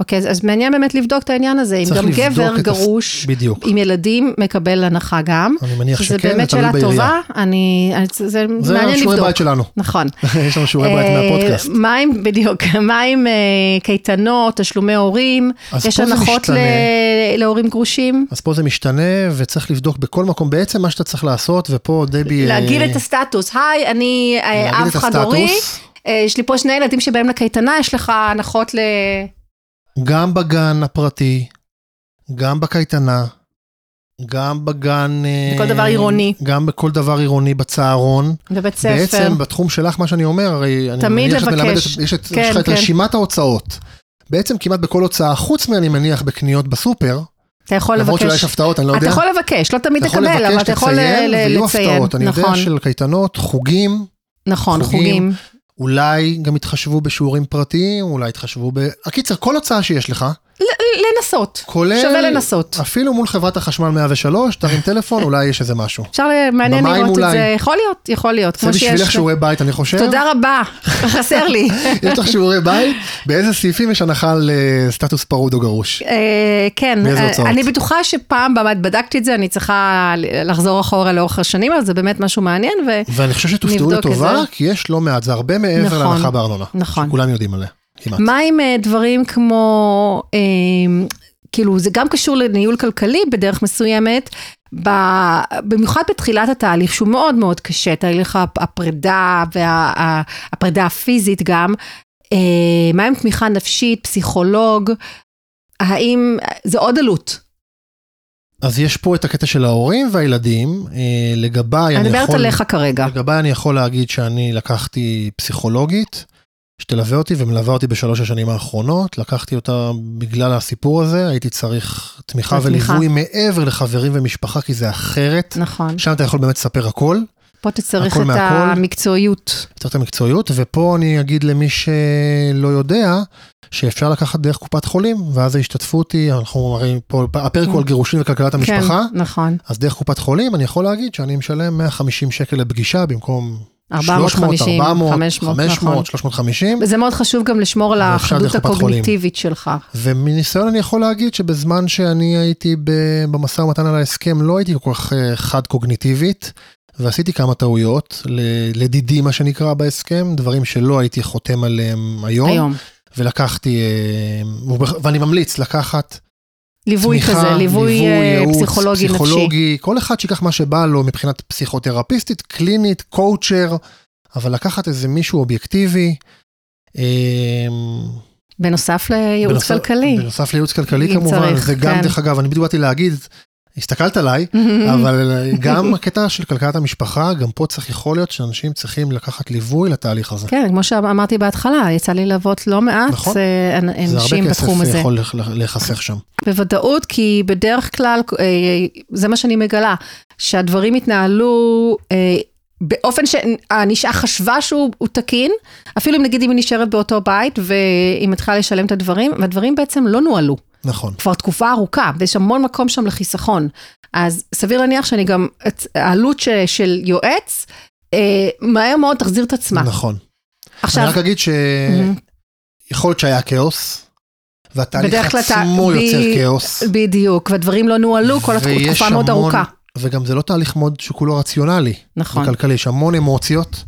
אוקיי, אז- אז מעניין באמת לבדוק את העניין הזה, אם גם גבר גרוש בדיוק. עם ילדים מקבל הנחה גם. אני מניח שכן, באמת זה תלוי שאלה בעירייה. טובה, אני, זה זה מעניין שיעורי לבדוק. בית שלנו. נכון. יש לנו שיעורי בית אה, מהפודקאסט. מה עם, בדיוק, מה עם אה, קייטנות, תשלומי הורים? יש זה הנחות. ל- להורים גרושים? אז פה זה משתנה, וצריך לבדוק בכל מקום. בעצם מה שאתה צריך לעשות, ופה דבי... להגיד אה, את הסטטוס, היי, אני להגיד אב חד-הורי. אה, יש לי פה שני ילדים שבאים לקייטנה, יש לך הנחות ל... גם בגן הפרטי, גם בקייטנה, גם בגן... אה, בכל דבר עירוני. גם בכל דבר עירוני בצהרון. בבית ספר. בעצם בתחום שלך, מה שאני אומר, הרי אני תמיד שאת לבקש. מלמדת, יש את- כן, יש לך את כן. רשימת ההוצאות. בעצם כמעט בכל הוצאה, חוץ מאני מניח בקניות בסופר, אתה יכול למרות שאולי לבקש. יש הפתעות, אני לא אתה יודע. יכול לבקש, לא תמיד אתה יכול תקבל, אבל לבקש, אתה יכול תציין, ל- ויהיו לציין. הפתעות. אני יודע נכון, של קייטנות, חוגים, נכון, חוגים. חוגים. אולי גם יתחשבו בשיעורים פרטיים, אולי יתחשבו ב... הקיצר, כל הוצאה שיש לך, לנסות. כולל... שווה לנסות. אפילו מול חברת החשמל 103, תרים טלפון, אולי יש איזה משהו. אפשר, מעניין לראות את אולי. זה. יכול להיות, יכול להיות. זה בשבילך שיעורי בית, אני חושב. תודה רבה, חסר לי. יש לך שיעורי בית? באיזה סעיפים יש הנחה לסטטוס פרוד או גרוש? אה, כן, אה? אני בטוחה שפעם באמת בדקתי את זה, אני צריכה לחזור אחורה לאורך השנים, אבל זה באמת משהו מעניין, ו... ואני חושב שתופתעו את לטובה, זה. כי יש לא מעט, זה הרבה מעבר נכון, להנחה בארנונה. נכון. שכולם יודעים עליה, כמעט. מה עם אה, דברים כמו, אה, כאילו, זה גם קשור לניהול כלכלי בדרך מסוימת, ב, במיוחד בתחילת התהליך, שהוא מאוד מאוד קשה, תהליך הפ- הפרידה והפרידה הפיזית גם. אה, מה עם תמיכה נפשית, פסיכולוג? האם, זה עוד עלות. אז יש פה את הקטע של ההורים והילדים, אה, לגביי אני אני מדברת יכול... עליך כרגע. לגביי אני יכול להגיד שאני לקחתי פסיכולוגית, שתלווה אותי ומלווה אותי בשלוש השנים האחרונות, לקחתי אותה בגלל הסיפור הזה, הייתי צריך תמיכה. וליווי מעבר לחברים ומשפחה, כי זה אחרת. נכון. שם אתה יכול באמת לספר הכל, פה תצטרך הכל את מהכל. המקצועיות. צריך את המקצועיות, ופה אני אגיד למי שלא יודע, שאפשר לקחת דרך קופת חולים, ואז ההשתתפות היא, אנחנו הרי פה, הפרק הוא על גירושין וכלכלת המשפחה, כן, נכון. אז דרך קופת חולים אני יכול להגיד שאני משלם 150 שקל לפגישה במקום 450, 400, 500, 500, נכון. 350. וזה מאוד חשוב גם לשמור על האחדות. הקוגניטיבית שלך. ומניסיון אני יכול להגיד שבזמן שאני הייתי במשא ומתן על ההסכם לא הייתי כל כך אה, חד קוגניטיבית ועשיתי כמה טעויות לדידי מה שנקרא בהסכם דברים שלא הייתי חותם עליהם היום, היום. ולקחתי אה, ואני ממליץ לקחת ליווי תמיכה, כזה, ליווי אה, ייעוץ, פסיכולוגי נפשי. פסיכולוגי, כל אחד שיקח מה שבא לו מבחינת פסיכותרפיסטית, קלינית, קואוצ'ר, אבל לקחת איזה מישהו אובייקטיבי. אה, בנוסף לייעוץ בנוסף- כלכלי. בנוסף לייעוץ כלכלי כמובן, צריך, וגם כן. דרך אגב, אני בדיוק באתי להגיד, הסתכלת עליי, אבל גם הקטע של כלכלת המשפחה, גם פה צריך, יכול להיות שאנשים צריכים לקחת ליווי לתהליך הזה. כן, כמו שאמרתי בהתחלה, יצא לי ללוות לא מעט נכון. אה, זה הרבה אנשים כסף בתחום הזה. יכול לח- להיחסך שם. בוודאות, כי בדרך כלל, אה, זה מה שאני מגלה, שהדברים התנהלו אה, באופן שהנשעה חשבה שהוא הוא תקין, אפילו אם נגיד אם היא נשארת באותו בית והיא מתחילה לשלם את הדברים, והדברים בעצם לא נוהלו. נכון. כבר תקופה ארוכה, ויש המון מקום שם לחיסכון. אז סביר להניח שאני גם, העלות ש- של יועץ, אה, מהר מאוד תחזיר את עצמה. נכון. אני עכשיו, רק אגיד שיכול להיות שהיה כאוס, והתהליך עצמו ב- יוצר כאוס. בדיוק, והדברים לא נוהלו כל התקופה תקופה מאוד המון- ארוכה. וגם זה לא תהליך מאוד שכולו רציונלי. נכון. וכלכלי, יש המון אמוציות,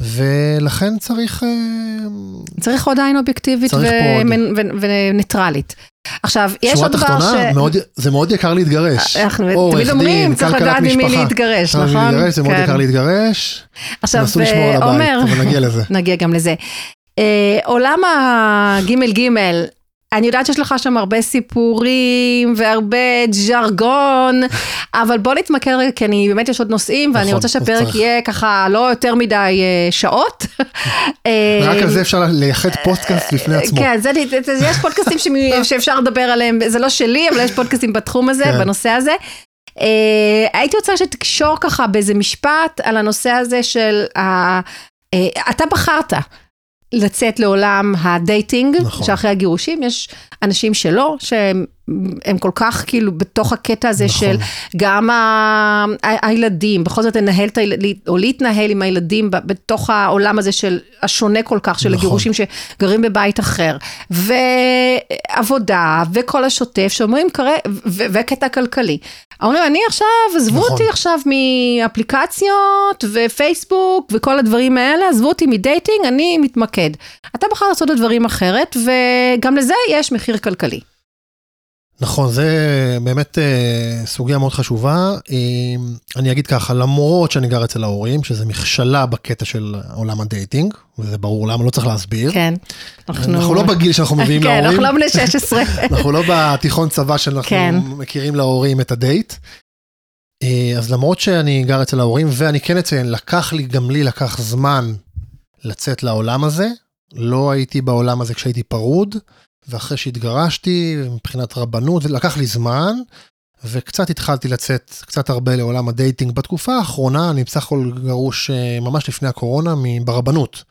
ולכן צריך... אה, צריך עוד עין אובייקטיבית צריך. ומנ- ו- וניטרלית. עכשיו, יש שורה עוד דבר תחתונה, ש... מאוד- זה מאוד יקר להתגרש. אנחנו תמיד אומרים, צריך לדעת ממי. להתגרש, נכון? זה מאוד כן. יקר להתגרש. עכשיו, עומר. נגיע גם לזה. אה, עולם הגימל גימל, אני יודעת שיש לך שם הרבה סיפורים והרבה ז'רגון, אבל בוא נתמקד רגע, כי אני באמת יש עוד נושאים, ואני נכון, רוצה שהפרק. יהיה ככה לא יותר מדי אה, שעות. אה, רק על זה אפשר לייחד פודקאסט בפני עצמו. כן, זה, זה, זה, יש פודקאסטים שאפשר לדבר עליהם, זה לא שלי, אבל יש פודקאסטים בתחום הזה, כן. בנושא הזה. אה, הייתי רוצה שתקשור ככה באיזה משפט על הנושא הזה של, ה, אה, אתה בחרת לצאת לעולם הדייטינג, נכון. שאחרי הגירושים, יש אנשים שלא, שהם הם כל כך כאילו בתוך הקטע הזה נכון. של גם ה, ה, הילדים, בכל זאת לנהל את הילדים, או להתנהל עם הילדים בתוך העולם הזה של השונה כל כך, של נכון. הגירושים שגרים בבית אחר, ועבודה, וכל השוטף, שאומרים, קרה, ו- וקטע כלכלי. אומרים, אני עכשיו, עזבו נכון. אותי עכשיו מאפליקציות, ופייסבוק, וכל הדברים האלה, עזבו אותי מדייטינג, אני מתמקד. אתה בחר לעשות את הדברים אחרת, וגם לזה יש מחיר כלכלי. נכון, זה באמת אה, סוגיה מאוד חשובה. אה, אני אגיד ככה, למרות שאני גר אצל ההורים, שזה מכשלה בקטע של עולם הדייטינג, וזה ברור למה, לא צריך להסביר. כן. אנחנו לא בגיל שאנחנו מביאים כן, להורים. אנחנו לא בני 16. אנחנו לא בתיכון צבא שאנחנו כן. מכירים להורים את הדייט. אה, אז למרות שאני גר אצל ההורים, ואני כן אציין, לקח לי, גם לי לקח זמן לצאת לעולם הזה. לא הייתי בעולם הזה כשהייתי פרוד, ואחרי שהתגרשתי, מבחינת רבנות, זה לקח לי זמן, וקצת התחלתי לצאת קצת הרבה לעולם הדייטינג. בתקופה האחרונה, אני בסך הכל גרוש אה, ממש לפני הקורונה ברבנות.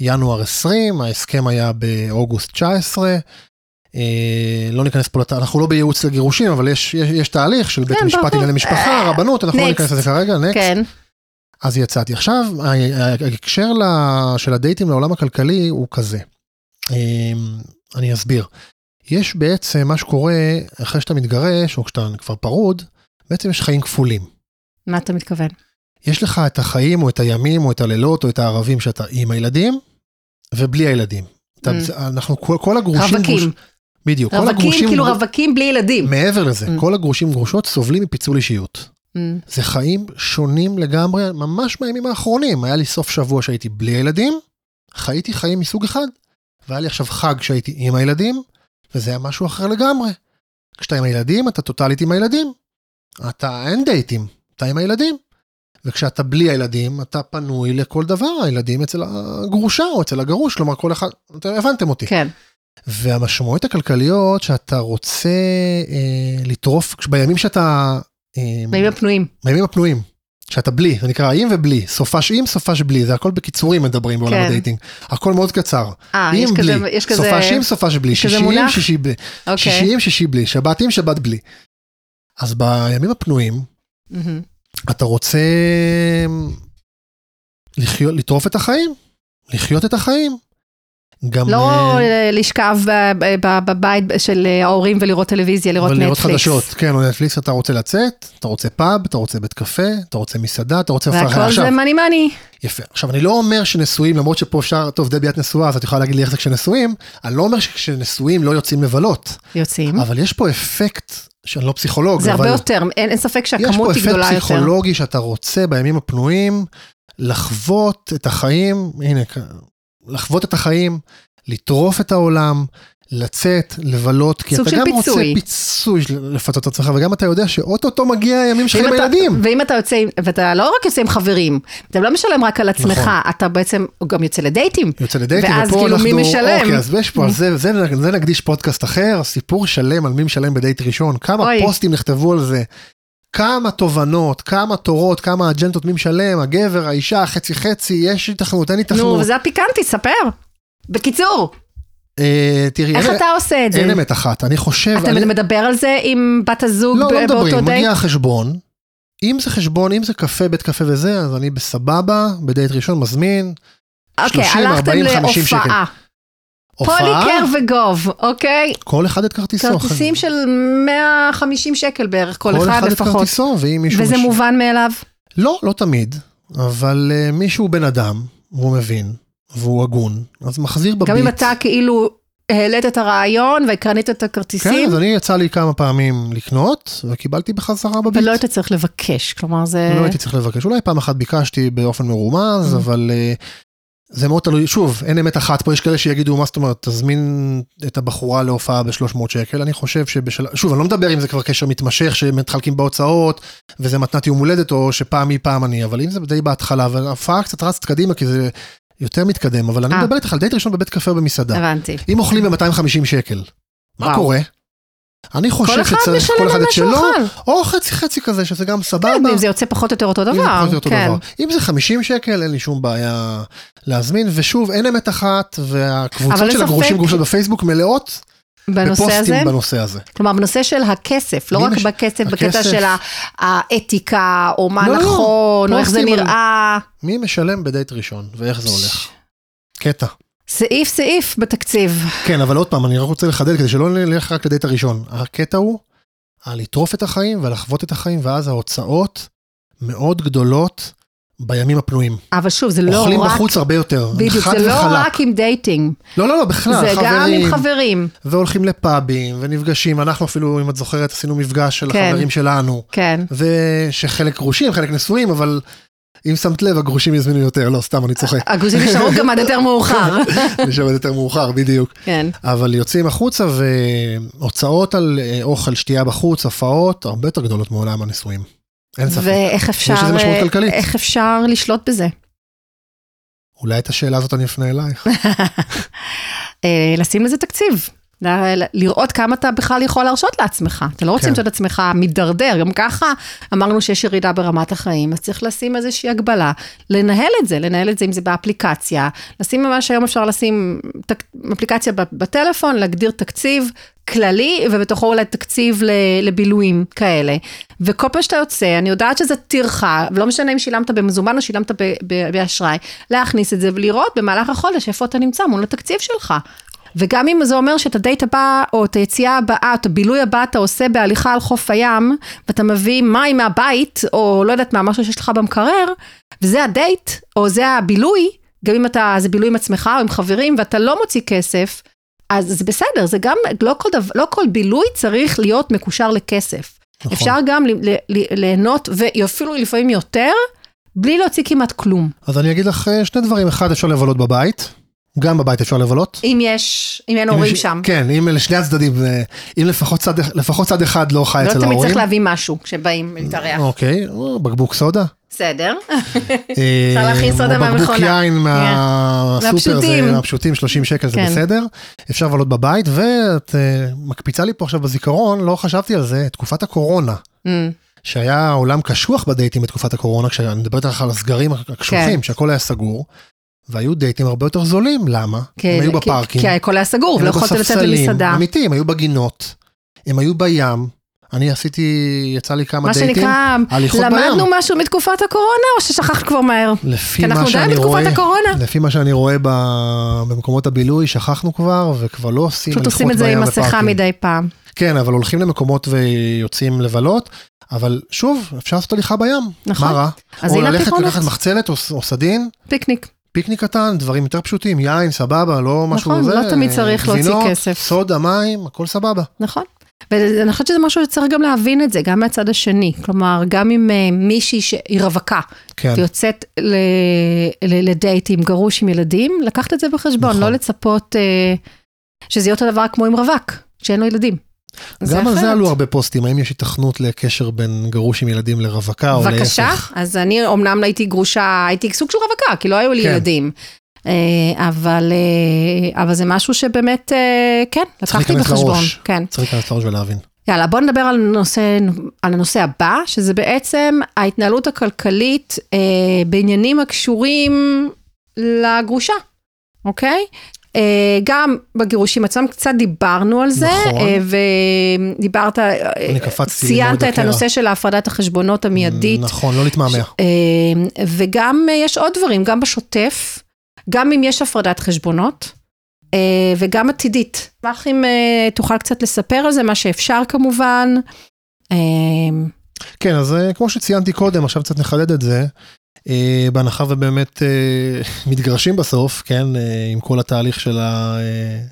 ינואר 20, ההסכם היה באוגוסט 19. אה, לא ניכנס פה, לת... אנחנו לא בייעוץ לגירושים, אבל יש, יש, יש תהליך של בית כן, המשפט ברור. לענייני משפחה, אה, רבנות, אנחנו לא. ניכנס לזה כרגע, next. כן, אז יצאתי. עכשיו, ההקשר של הדייטים לעולם הכלכלי הוא כזה. אני אסביר. יש בעצם מה שקורה אחרי שאתה מתגרש, או כשאתה כבר פרוד, בעצם יש חיים כפולים. מה אתה מתכוון? יש לך את החיים, או את הימים, או את הלילות, או את הערבים שאתה עם הילדים, ובלי הילדים. אתה, Mm. אנחנו, כל, כל הגרושים... רווקים. גרוש- בדיוק. כל רווקים, הגרושים... כאילו רווקים בלי ילדים. מעבר לזה, Mm. כל הגרושים גרושות סובלים מפיצול אישיות. Mm, זה חיים שונים לגמרי, ממש מהימים האחרונים. היה לי סוף שבוע שהייתי בלי הילדים, חייתי חיים מסוג אחד, והיה לי עכשיו חג שהייתי עם הילדים, וזה היה משהו אחר לגמרי. כשאתה עם הילדים, אתה טוטאלית עם הילדים. אתה אין דייטים, אתה עם הילדים. וכשאתה בלי הילדים, אתה פנוי לכל דבר, הילדים אצל הגרושה או אצל הגרוש, כלומר כל אחד, אתם הבנתם אותי. כן. והמשמעויות הכלכליות שאתה רוצה אה, לטרוף, בימים שאתה... אה, בימים הפנויים. בימים הפנויים. שאתה בלי, זה נקרא עם ובלי, סופש עם, סופש בלי, זה הכל בקיצורים מדברים בעולם כן. הדייטינג. הכל מאוד קצר. אה, יש בלי, כזה, יש כזה, סופש עם, סופש בלי, כזה שישי בלי, אוקיי. שישי עם, שישי בלי, שבת עם, שבת בלי. אז בימים הפנויים, מהמם. אתה רוצה לחיות, לטרוף את החיים, לחיות את החיים. גם לא לשכב בבית של ההורים ולראות טלוויזיה, לראות ולראות נטפליקס. חדשות, כן, או נטפליקס אתה רוצה לצאת, אתה רוצה פאב, אתה רוצה בית קפה, אתה רוצה מסעדה, אתה רוצה והכל זה מאני מאני. יפה. עכשיו אני לא אומר שנשואים, למרות שפה אפשר, טוב דבי את נשואה אז את יכולה להגיד לי איך זה כשנשואים, אני לא אומר שכשנשואים לא יוצאים לבלות, יוצאים. אבל יש פה אפקט, שאני לא פסיכולוג, זה אבל הרבה יותר, אין אין ספק יש פה שהכמות היא אפקט גדולה יותר. פסיכולוגי שאתה רוצה בימים הפנויים לחוות את החיים, הנה, לחוות את החיים, לטרוף את העולם, לצאת, לבלות, כי אתה גם פיצוי. רוצה פיצוי לפצות את עצמך, וגם אתה יודע שאו-טו-טו מגיע הימים שלך עם הילדים. ואם אתה יוצא, ואתה לא רק יוצא עם חברים, אתה לא משלם רק על עצמך, נכון. אתה בעצם גם יוצא לדייטים. יוצא לדייטים, ואז ופה כאילו אנחנו, מי משלם? אוקיי, אז יש פה, אז זה, זה, זה נקדיש פודקאסט אחר, סיפור שלם על מי משלם בדייט ראשון, כמה אוי. פוסטים נכתבו על זה, כמה תובנות, כמה תורות, כמה אג'נדות מי משלם, הגבר, האישה, חצי חצי, יש היתכנות, אין נו, היתכנות. וזה הפיקנטי, ספר. בקיצור, אה, תראי, איך אין- אתה עושה את זה? אין אמת אחת, אני חושב, אתה אני, מדבר על זה עם בת הזוג לא, ב- לא באותו מדברים, דייט? מגיע החשבון, אם זה חשבון, אם זה קפה, בית קפה וזה, אז אני בסבבה, בדייט ראשון מזמין, אוקיי, 30, הלכתם 40, 50 שקל. להופעה. פוליקר וגוב, אוקיי? כל אחד את כרטיסו. כרטיסים של 150 שקל בערך, כל כל אחד אחד את לפחות. כרטיסו, ואם מישהו... וזה מש- מובן מאליו? לא, לא תמיד, אבל uh, מישהו בן אדם, והוא מבין, והוא הגון, אז מחזיר בביט. גם אם אתה כאילו העלית את הרעיון וקנית את כן, הכרטיסים, אז אני יצא לי כמה פעמים לקנות, וקיבלתי בחזרה בביט. ולא היית צריך לבקש, כלומר זה... לא הייתי צריך לבקש, אולי פעם אחת ביקשתי באופן מרומז, Mm. אבל uh, זה מאוד תלוי, שוב, אין אמת אחת פה, יש כאלה שיגידו, מה זאת אומרת, תזמין את הבחורה להופעה ב-300 שקל, אני חושב שבשלב, שוב, אני לא מדבר אם זה כבר קשר מתמשך, שמתחלקים בהוצאות, וזה מתנת יום הולדת, או שפעם היא פעם אני, אבל אם זה די בהתחלה, וההופעה קצת רצת קדימה, כי זה יותר מתקדם, אבל אני אה. מדבר איתך על דייט ראשון בבית קפה או במסעדה. הבנתי. אם אוכלים ב-250 שקל, מה וואו. קורה? אני חושב שצריך, כל אחד את שלו. או חצי חצי כזה, שזה גם סבבה. כן, אם זה יוצא פחות או יותר אותו דבר. כן. דבר. אם זה 50 שקל, אין לי שום בעיה להזמין, ושוב, אין אמת אחת, והקבוצות של הגרושים גרושות בפייסבוק מלאות בנושא הזה, בנושא הזה. כלומר בנושא של הכסף, לא רק מש- בכסף, בקטע הכסף. של ה- האתיקה, או מה לא, לא, נכון, או איך זה נראה. מי משלם בדייט ראשון, ואיך זה הולך? קטע. סעיף סעיף בתקציב. כן, אבל עוד פעם, אני רק רוצה לחדד, כדי שלא נלך רק לדייט הראשון. הקטע הוא, על לטרוף את החיים ולחוות את החיים, ואז ההוצאות מאוד גדולות בימים הפנויים. אבל שוב, זה לא אוכלים רק, בחוץ הרבה יותר. בדיוק, זה לא וחלק. רק עם דייטינג, לא, לא, לא, בכלל, זה גם עם חברים. חברים. והולכים לפאבים, ונפגשים, אנחנו אפילו, אם את זוכרת, עשינו מפגש של כן. החברים שלנו, כן. ושחלק גרושים, חלק נשואים, אבל אם שמת לב, הגרושים יזמינו יותר, לא, סתם, אני צוחק. הגרושים נשארו גם עד יותר מאוחר. נשאר יותר מאוחר, בדיוק. כן. אבל יוצאים החוצה, והוצאות על אה, אוכל, שתייה בחוץ, הופעות, הרבה יותר גדולות מעולם הנשואים. אין ספק. ואיך אפשר, כלכלית. איך אפשר לשלוט בזה? אולי את השאלה הזאת אני אפנה אלייך. אה, לשים לזה תקציב. לראות כמה אתה בכלל יכול להרשות לעצמך. אתה לא רוצה כן. למצוא את עצמך מידרדר, גם ככה אמרנו שיש ירידה ברמת החיים, אז צריך לשים איזושהי הגבלה, לנהל את זה, לנהל את זה אם זה באפליקציה, לשים ממש היום אפשר לשים תק- אפליקציה בטלפון, להגדיר תקציב כללי, ובתוכו אולי תקציב לבילויים כאלה. וכל פעם שאתה יוצא, אני יודעת שזה טרחה, ולא משנה אם שילמת במזומן או שילמת באשראי, להכניס את זה ולראות במהלך החודש איפה אתה נמצא מול התקציב שלך. וגם אם זה אומר שאת הדייט הבא, או את היציאה הבאה, את הבילוי הבא אתה עושה בהליכה על חוף הים, ואתה מביא מים מהבית, או לא יודעת מה, משהו שיש לך במקרר, וזה הדייט, או זה הבילוי, גם אם אתה, זה בילוי עם עצמך או עם חברים, ואתה לא מוציא כסף, אז זה בסדר, זה גם, לא כל, דבר, לא כל בילוי צריך להיות מקושר לכסף. נכון. אפשר גם ל- ל- ל- ליהנות, ואפילו לפעמים יותר, בלי להוציא כמעט כלום. אז אני אגיד לך אה, שני דברים, אחד אפשר לבלות בבית, גם בבית אפשר לבלות. אם יש, אם אין אם הורים יש- שם. כן, אם לשני הצדדים, אה, אם לפחות צד, לפחות צד אחד לא חי לא אצל תמיד ההורים. צריך להביא משהו כשבאים להתארח. אוקיי, או בקבוק סודה. בסדר. אפשר להכין סודה או בקבוק מהמכונה. יין מהסופר, זה מהפשוטים. מהפשוטים, 30 שקל זה כן. בסדר. אפשר לבלות בבית, ואת אה, מקפיצה לי פה עכשיו בזיכרון, לא חשבתי על זה, תקופת הקורונה. Mm, שהיה עולם קשוח בדייטים בתקופת הקורונה, כשאני מדבר איתך על הסגרים הקשוחים, כן. שהכל היה סגור, והיו דייטים הרבה יותר זולים, למה? כן, הם היו כי- בפארקים, כי הכל היה סגור, ולא יכולת לצאת למסעדה. אמיתי, הם היו בגינות, הם היו בים, אני עשיתי, יצא לי כמה מה דייטים, שנקרא, הליכות למדנו בים. משהו מתקופת הקורונה, או ששכחת כבר מהר? לפי כי אנחנו מה שאני רואה, הקורונה. לפי מה שאני רואה ב- במקומות הבילוי, שכחנו כבר, וכבר לא עושים פשוט הליכות עושים את זה עם בים מסכה ופארקים. מדי פעם. כן, אבל הולכים למקומות ויוצאים לבלות, אבל שוב, אפשר לעשות הליכה בים, נכון. מה רע? אז או ללכת. לקחת מחצלת או, או סדין, פיקניק. פיקניק קטן, דברים יותר פשוטים, יין, סבבה, לא משהו נכון, זה. לא תמיד צריך להוציא גבינות, כסף. סודה, מים, הכל סבבה. נכון. ואני חושבת שזה משהו שצריך גם להבין את זה, גם מהצד השני. כלומר, גם אם אה, מישהי שהיא רווקה, כן, ויוצאת ל- ל- לדייט עם גרוש עם ילדים, לקחת את זה בחשבון, נכון. לא לצפות אה, שזה יהיה אותו דבר כמו עם רווק, שאין לו ילדים. גם על זה אחרת. עלו הרבה פוסטים, האם יש היתכנות לקשר בין גרוש עם ילדים לרווקה או בבקשה, להפך? אז אני אמנם הייתי גרושה, הייתי סוג של רווקה, כי לא היו לי כן. ילדים. אה, אבל, אה, אבל זה משהו שבאמת, אה, כן, לקחתי בחשבון. לראש. כן. צריך להיכנס לראש ולהבין. יאללה, בוא נדבר על הנושא, על הנושא הבא, שזה בעצם ההתנהלות הכלכלית אה, בעניינים הקשורים לגרושה, אוקיי? אה, גם בגירושים עצמם, קצת דיברנו על זה, נכון. אה, ודיברת, אה, אני קפצתי ציינת את. הנושא של הפרדת החשבונות המיידית. נכון, לא להתמהמה. וגם יש עוד דברים, גם בשוטף, גם אם יש הפרדת חשבונות, וגם עתידית. אשמח אם תוכל קצת לספר על זה, מה שאפשר כמובן. כן, אז כמו שציינתי קודם, עכשיו קצת נחדד את זה. אה, בהנחה ובאמת אה, מתגרשים בסוף, כן, אה, עם כל התהליך של ה-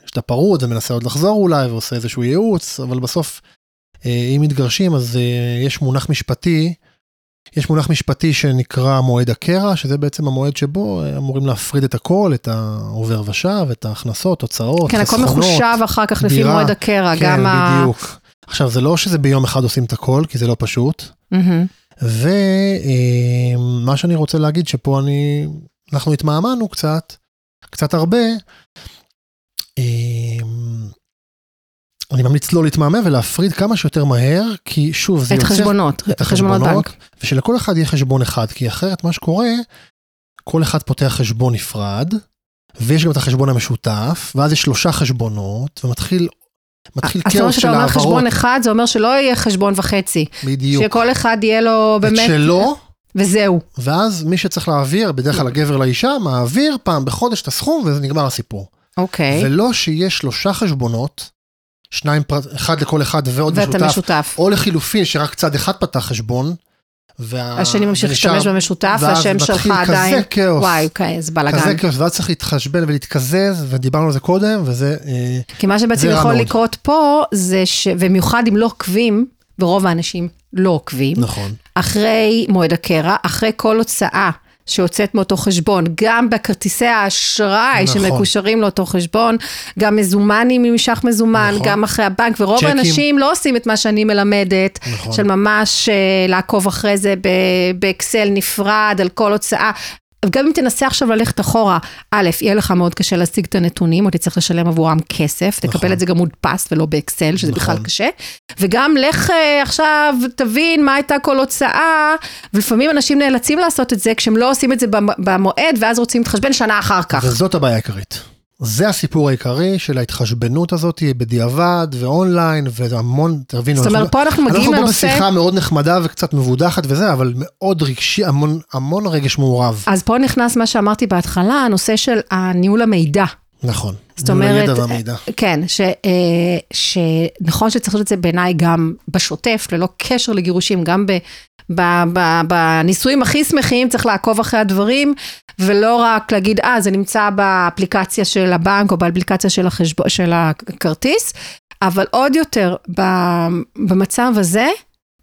שאתה פרוד ומנסה עוד לחזור אולי ועושה איזשהו ייעוץ, אבל בסוף, אם מתגרשים אז יש מונח משפטי, יש מונח משפטי שנקרא מועד הקרע, שזה בעצם המועד שבו אמורים להפריד את הכל, את העובר ושב, את ההכנסות, הוצאות, כן, הכל חסכונות. מחושב אחר כך לפי. מועד הקרע, כן, גם ה... בדיוק. עכשיו, זה לא שזה ביום אחד עושים את הכל, כי זה לא פשוט. מהמם. ומה שאני רוצה להגיד שפה אני, אנחנו התמהמהנו קצת, קצת הרבה. אמ, אני ממליץ לא להתמהמה ולהפריד כמה שיותר מהר, כי שוב, זה את יוצר חשבונות, את חשבונות החשבונות, בנק. ושלכל אחד יהיה חשבון אחד, כי אחרת מה שקורה, כל אחד פותח חשבון נפרד, ויש גם את החשבון המשותף, ואז יש שלושה חשבונות, ומתחיל מתחיל אז כאוס של שאתה אומר העברות. חשבון אחד, זה אומר שלא יהיה חשבון וחצי. בדיוק. שכל אחד יהיה לו את באמת... שלו, וזהו. ואז מי שצריך להעביר, בדרך כלל הגבר לאישה, מעביר פעם בחודש את הסכום וזה נגמר הסיפור. אוקיי. ולא שיהיה שלושה חשבונות, שניים פרט, אחד לכל אחד ועוד ואתה משותף, משותף. או לחילופין שרק צד אחד פתח חשבון. וה... השני ממשיך להשתמש במשותף, ואז והשם שלך מתחיל עדיין... כזה כאוס, וואי, אוקיי, זה בלאגן. כזה כאוס, ואז צריך להתחשבן ולהתקזז, ודיברנו על זה קודם, וזה... אה, כי מה שבעצם יכול מאוד. לקרות פה, זה ש... ובמיוחד אם לא עוקבים, ורוב האנשים לא עוקבים, נכון. אחרי מועד הקרע, אחרי כל הוצאה שיוצאת מאותו חשבון, גם בכרטיסי האשראי נכון. שמקושרים לאותו חשבון, גם מזומן אם נמשך מזומן, נכון. גם אחרי הבנק, ורוב צ'קים. האנשים לא עושים את מה שאני מלמדת, נכון. של ממש אה, לעקוב אחרי זה באקסל נפרד, על כל הוצאה. גם אם תנסה עכשיו ללכת אחורה, א', יהיה לך מאוד קשה להשיג את הנתונים, או תצטרך לשלם עבורם כסף, נכון. תקבל את זה גם מודפס ולא באקסל, שזה בכלל נכון. קשה. וגם לך אה, עכשיו, תבין מה הייתה כל הוצאה, ולפעמים אנשים נאלצים לעשות את זה כשהם לא עושים את זה במ- במועד, ואז רוצים להתחשבן שנה אחר כך. וזאת הבעיה העיקרית. זה הסיפור העיקרי של ההתחשבנות הזאת בדיעבד ואונליין והמון, תבינו, זאת אומרת, פה אנחנו מגיעים אנחנו פה לנושא... בשיחה מאוד נחמדה וקצת מבודחת וזה, אבל מאוד רגשי, המון, המון רגש מעורב. אז פה נכנס מה שאמרתי בהתחלה, הנושא של הניהול המידע. נכון. זאת אומרת, הידע והמידע. כן, ש, אה, שנכון שצריך לעשות את זה בעיניי גם בשוטף, ללא קשר לגירושים, גם ב, בניסויים הכי שמחים צריך לעקוב אחרי הדברים, ולא רק להגיד, אה, זה נמצא באפליקציה של הבנק או באפליקציה של, החשב... של הכרטיס, אבל עוד יותר, במצב הזה,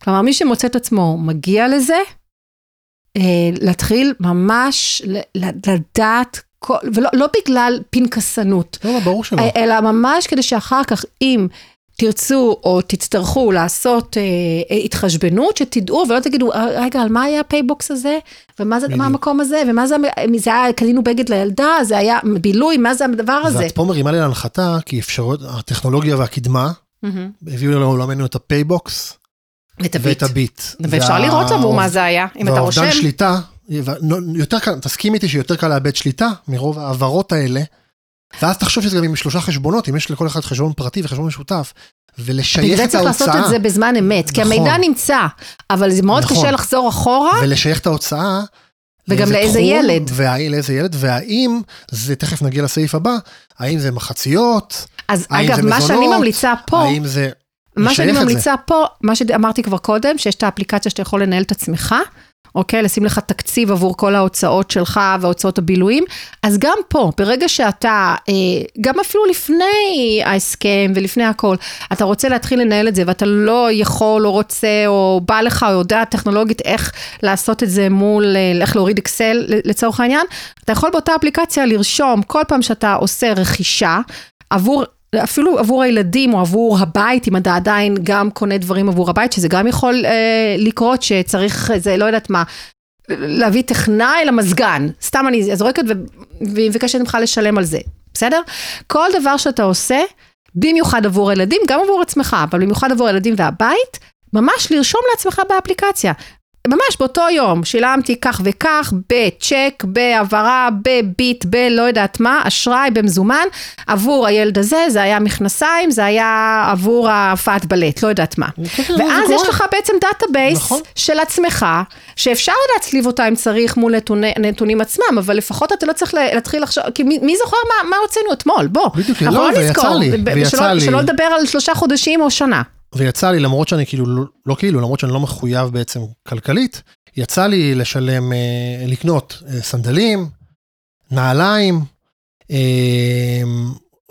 כלומר, מי שמוצא את עצמו מגיע לזה, אה, להתחיל ממש לדעת כל, ולא לא בגלל פנקסנות, לא, לא, ברור שלא. אלא ממש כדי שאחר כך, אם תרצו או תצטרכו לעשות אה, התחשבנות, שתדעו ולא תגידו, רגע, על מה היה הפייבוקס הזה? ומה זה, מה. המקום הזה? ומה זה, זה היה, קנינו בגד לילדה, זה היה בילוי, מה זה הדבר הזה? ואת פה מרימה לי להנחתה, כי אפשרות, הטכנולוגיה והקדמה, מהמם. הביאו לעולמנו את הפייבוקס ואת הביט. ואת הביט. ואפשר וה- לראות עבור מה זה היה, אם אתה רושם. והאובדן שליטה, יותר קל, תסכים איתי שיותר קל לאבד שליטה מרוב ההעברות האלה. ואז תחשוב שזה גם עם שלושה חשבונות, אם יש לכל אחד חשבון פרטי וחשבון משותף, בגלל ולשייך זה את צריך לעשות ההוצאה, את זה בזמן אמת, כי נכון. המידע נמצא, אבל זה מאוד נכון. קשה לחזור אחורה. ולשייך את ההוצאה. וגם לאיזה תחום, ילד. לאיזה ילד, והאם, זה תכף נגיע לסעיף הבא, האם זה מחציות, אז האם אגב, זה מה שאני מזונות, ממליצה פה, האם זה... מה שאני. ממליצה פה, מה שאמרתי כבר קודם, שיש את האפליקציה שאתה יכול לנהל את עצמך, אוקיי? לשים לך תקציב עבור כל ההוצאות שלך והוצאות הבילויים. אז גם פה, ברגע שאתה, אה, גם אפילו לפני ההסכם ולפני הכל, אתה רוצה להתחיל לנהל את זה ואתה לא יכול או רוצה או בא לך או יודע טכנולוגית איך לעשות את זה מול, אה, איך להוריד אקסל לצורך העניין, אתה יכול באותה אפליקציה לרשום כל פעם שאתה עושה רכישה עבור אפילו עבור הילדים או עבור הבית, אם אתה עדיין גם קונה דברים עבור הבית, שזה גם יכול אה, לקרות שצריך, זה לא יודעת מה, להביא טכנאי למזגן. סתם אני זורקת והיא מבקשת ממך לשלם על זה, בסדר? כל דבר שאתה עושה, במיוחד עבור הילדים, גם עבור עצמך, אבל במיוחד עבור הילדים והבית, ממש לרשום לעצמך באפליקציה. ממש באותו יום שילמתי כך וכך, בצ'ק, בהעברה, בביט, בלא יודעת מה, אשראי, במזומן, עבור הילד הזה, זה היה מכנסיים, זה היה עבור ההופעת בלט, לא יודעת מה. ואז. יש לך בעצם database נכון. של עצמך, שאפשר להצליב אותה אם צריך מול נתוני, נתונים עצמם, אבל לפחות אתה לא צריך לה- להתחיל לחשוב, כי מי, מי זוכר מה, מה הוצאנו אתמול? בוא. בדיוק, אנחנו לא, לא ויצא לי, ויצא לי. שלא לדבר על שלושה חודשים או שנה. ויצא לי, למרות שאני כאילו, לא, לא כאילו, למרות שאני לא מחויב בעצם כלכלית, יצא לי לשלם, אה, לקנות אה, סנדלים, נעליים, אה,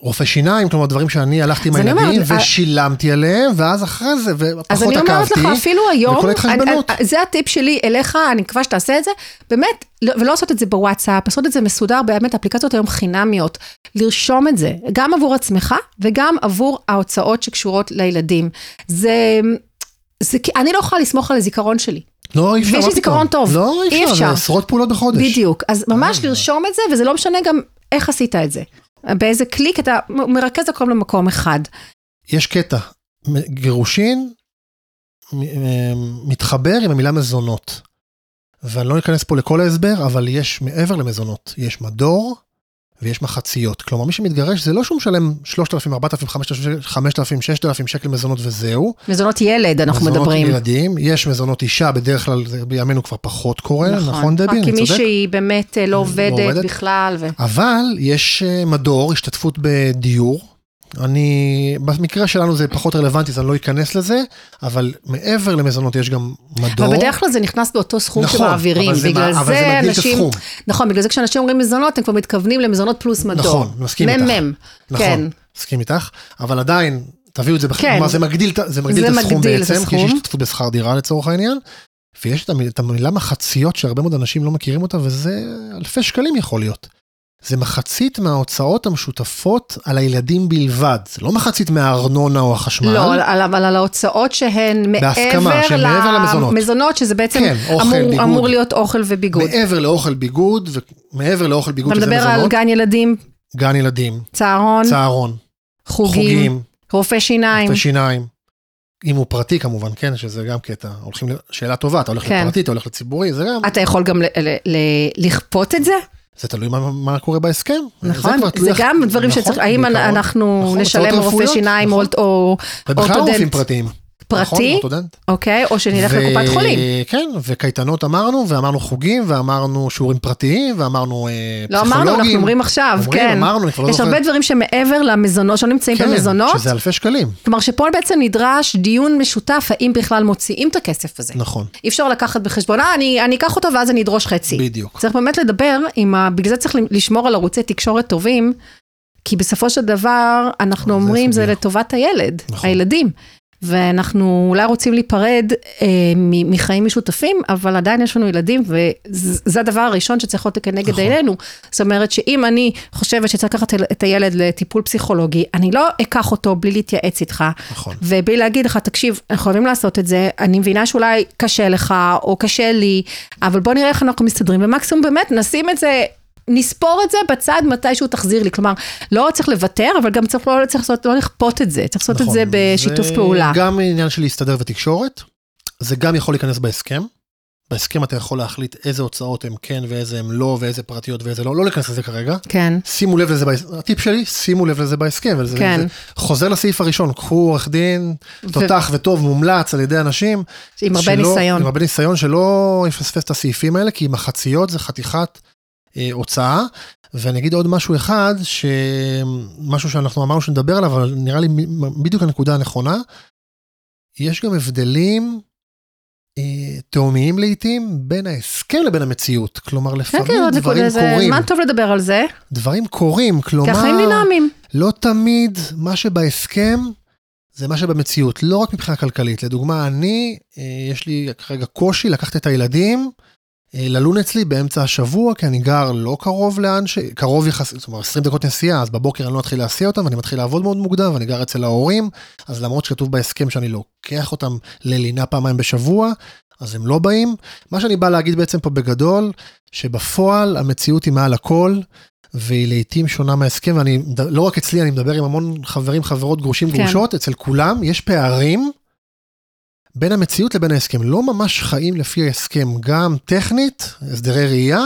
רופא שיניים, כלומר דברים שאני הלכתי עם אז הילדים אומרת, אה, ושילמתי עליהם, ואז אחרי זה, אז ופחות אני אומרת עקבתי. לך, אפילו היום, וכל ההתחשבנות. אני- זה הטיפ שלי אליך, אני מקווה שתעשה את זה, באמת, לא- ולא לעשות את זה בוואטסאפ, לעשות את זה מסודר, באמת, אפליקציות היום חינמיות, לרשום את זה, גם עבור עצמך וגם עבור ההוצאות שקשורות לילדים. זה, זה, אני לא יכולה לסמוך על הזיכרון שלי. לא, אי אפשר, ויש לי זיכרון? טוב. לא, אי אפשר. זה עשרות פעולות בחודש. בדיוק, אז ממש אה. לרשום את זה, וזה לא משנה גם איך עשית את זה. באיזה קליק אתה מרכז הכל למקום אחד. יש קטע, גירושין אה, מתחבר עם המילה מזונות. ואני לא אכנס פה לכל ההסבר, אבל יש מעבר למזונות, יש מדור ויש מחציות. כלומר, מי שמתגרש זה לא שהוא משלם 3,000, 4,000, 5,000, 5,000, 6,000 שקל מזונות וזהו. מזונות ילד, אנחנו מזונות מדברים. ילדים, יש מזונות אישה, בדרך כלל זה בימינו כבר פחות קורה, נכון, דבי? רק אני צודק? מישהי באמת אה, לא עובדת עובדת. בכלל. ו... אבל יש אה, מדור, השתתפות בדיור. אני, במקרה שלנו זה פחות רלוונטי, אז אני לא אכנס לזה, אבל מעבר למזונות יש גם מדור. אבל בדרך כלל זה נכנס באותו סכום נכון, שמעבירים. אבל זה בגלל מה- אבל זה זה מגדיל את אנשים... הסכום. נכון, בגלל זה כשאנשים אומרים מזונות, הם כבר מתכוונים למזונות פלוס מדור. נכון, מסכים איתך. מ"מ. נכון, כן. מסכים איתך, אבל עדיין, תביאו את זה, בח... כן. זה מגדיל, זה מגדיל זה את הסכום מגדיל בעצם, כי יש. השתתפות בשכר דירה לצורך העניין, ויש את המילה מחציות שהרבה מאוד אנשים לא מכירים אותה, וזה אלפי שקלים יכול להיות. זה מחצית מההוצאות המשותפות על הילדים בלבד, זה לא מחצית מהארנונה או החשמל. לא, אבל על ההוצאות שהן בהסכמה, מעבר שהן מעבר למזונות. למזונות, שזה בעצם כן, אוכל, אמור- ביגוד. אמור להיות אוכל וביגוד. מעבר לאוכל ביגוד, ומעבר לאוכל ביגוד אתה שזה מדבר על מזונות, גן ילדים, גן ילדים, צהרון, צהרון, חוגים, חוגים, רופא שיניים. רופא שיניים. אם הוא פרטי כמובן, כן, שזה גם קטע. הולכים, שאלה טובה, אתה הולך כן. לפרטי, אתה הולך לציבורי, זה גם, אתה יכול גם לכפות את זה? זה תלוי מה, מה קורה בהסכם. נכון, זה איך- גם דברים נכון, שצריך, האם. אנחנו נכון, נשלם רופא שיניים או- נכון. או ובכלל אורתודנט. רופאים פרטיים. נכון, פרטי, אורתודנט. אוקיי, או שנלך ו- לקופת חולים. כן, וקייטנות אמרנו, ואמרנו חוגים, ואמרנו שיעורים פרטיים, ואמרנו אה, לא פסיכולוגים. אמרנו, אנחנו אומרים עכשיו, אומרים, כן. אמרנו, אני כבר לא יש זוכר. הרבה דברים שמעבר למזונות, שלא נמצאים כן, במזונות, שזה אלפי שקלים. כלומר שפה בעצם נדרש דיון משותף, האם בכלל מוציאים את הכסף הזה. נכון, אי אפשר לקחת בחשבון, אה, אני אני אקח אותו ואז אני אדרוש חצי. בדיוק. צריך באמת לדבר עם ה... בגלל זה צריך לשמור על ערוצי תקשורת טובים, כי בסופו של דבר, אנחנו זה אומרים, זה סוגיה. לטובת הילד, נכון. הילדים. ואנחנו אולי רוצים להיפרד אה, מחיים משותפים, אבל עדיין יש לנו ילדים, וזה הדבר הראשון שצריך להיות כנגד נכון. עינינו. זאת אומרת שאם אני חושבת שצריך לקחת את הילד לטיפול פסיכולוגי, אני לא אקח אותו בלי להתייעץ איתך, נכון. ובלי להגיד לך, תקשיב, אנחנו חייבים לעשות את זה, אני מבינה שאולי קשה לך, או קשה לי, אבל בוא נראה איך אנחנו מסתדרים, ומקסימום באמת נשים את זה נספור את זה בצד מתי שהוא תחזיר לי. כלומר, לא צריך לוותר, אבל גם צריך לא, צריך לעשות, לא לכפות את זה, צריך לעשות נכון, את זה בשיתוף זה פעולה. גם עניין של להסתדר ותקשורת, זה גם יכול להיכנס בהסכם. בהסכם אתה יכול להחליט איזה הוצאות הם כן ואיזה הם לא, ואיזה פרטיות ואיזה לא, לא להיכנס לזה כרגע. כן. שימו לב לזה, הטיפ שלי, שימו לב לזה בהסכם. וזה, כן. זה חוזר לסעיף הראשון, קחו עורך דין, תותח ו... וטוב, מומלץ על ידי אנשים. עם הרבה שלא, ניסיון. עם הרבה ניסיון, שלא יפספס את הסעיפים האלה, כי מחציות זה חתיכת הוצאה. ואני אגיד עוד משהו אחד, משהו שאנחנו אמרנו שנדבר עליו, אבל נראה לי בדיוק הנקודה הנכונה. יש גם הבדלים אה, תאומיים לעיתים בין ההסכם לבין המציאות. כלומר, לפעמים כן, כן, דברים זה, קורים. זמן טוב לדבר על זה. דברים קורים, כלומר... ככה הם דינמיים. לא תמיד מה שבהסכם זה מה שבמציאות, לא רק מבחינה כלכלית. לדוגמה, אני, אה, יש לי כרגע קושי לקחת את הילדים. אה, ללון אצלי באמצע השבוע, כי אני גר לא קרוב לאן ש... קרוב יחסית, זאת אומרת 20 דקות נסיעה, אז בבוקר אני לא מתחיל להסיע אותם, ואני מתחיל לעבוד מאוד מוקדם, ואני גר אצל ההורים, אז למרות שכתוב בהסכם שאני לוקח אותם ללינה פעמיים בשבוע, אז הם לא באים. מה שאני בא להגיד בעצם פה בגדול, שבפועל המציאות היא מעל הכל, והיא לעיתים שונה מההסכם, ואני, לא רק אצלי, אני מדבר עם המון חברים, חברות, גרושים, כן. גרושות, אצל כולם יש פערים. בין המציאות לבין ההסכם. לא ממש חיים לפי ההסכם, גם טכנית, הסדרי ראייה,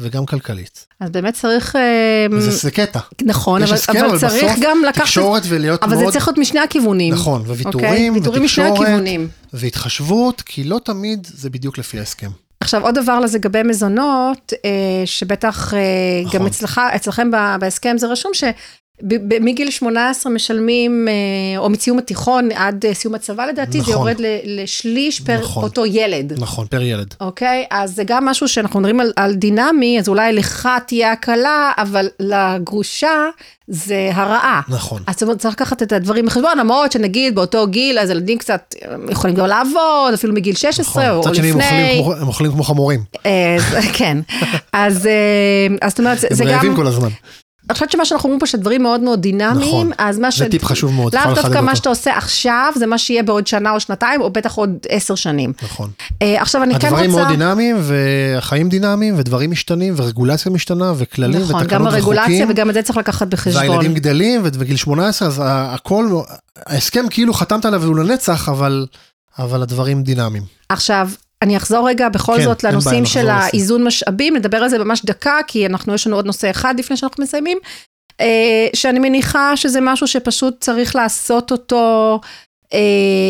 וגם כלכלית. אז באמת צריך... זה, זה קטע. נכון, אבל, הסכם, אבל, אבל צריך גם לקחת... תקשורת ולהיות אבל מאוד... אבל זה צריך להיות משני הכיוונים. נכון, וויתורים, okay? הכיוונים. והתחשבות, כי לא תמיד זה בדיוק לפי ההסכם. עכשיו, עוד דבר לגבי מזונות, אה, שבטח אה, נכון. גם אצלך, אצלכם בהסכם זה רשום. מגיל 18 משלמים, אה, או מסיום התיכון עד אה, סיום הצבא לדעתי, נכון. זה יורד לשליש פר נכון. אותו ילד. נכון, פר ילד. אוקיי? אז זה גם משהו שאנחנו מדברים על, על דינמי, אז אולי לך תהיה הקלה, אבל לגרושה זה הרעה. נכון. אז זאת אומרת, צריך לקחת את הדברים בחשבון, למרות שנגיד באותו גיל, אז ילדים קצת יכולים גם לעבוד, אפילו מגיל 16 נכון. או, או לפני. שני, הם אוכלים כמו חמורים. אה, כן. אז זאת אומרת, זה גם... הם רעבים כל הזמן. אני חושבת שמה שאנחנו אומרים פה שדברים מאוד מאוד דינמיים, נכון, אז מה ש... זה טיפ חשוב מאוד, לאו דווקא מה שאתה עושה עכשיו, זה מה שיהיה בעוד שנה או שנתיים, או בטח עוד עשר שנים. נכון. Uh, עכשיו אני כן רוצה... הדברים מאוד דינמיים, והחיים דינמיים, ודברים משתנים, ורגולציה משתנה, וכללים, נכון, ותקנות וחוקים. נכון, גם הרגולציה, וגם את זה צריך לקחת בחשבון. והילדים גדלים, ובגיל 18, אז הכל, ההסכם כאילו חתמת עליו והוא לנצח, אבל, אבל הדברים דינמיים. עכשיו, אני אחזור רגע בכל כן, זאת לנושאים של האיזון משאבים, נדבר על זה ממש דקה, כי אנחנו, יש לנו עוד נושא אחד לפני שאנחנו מסיימים. אה, שאני מניחה שזה משהו שפשוט צריך לעשות אותו אה,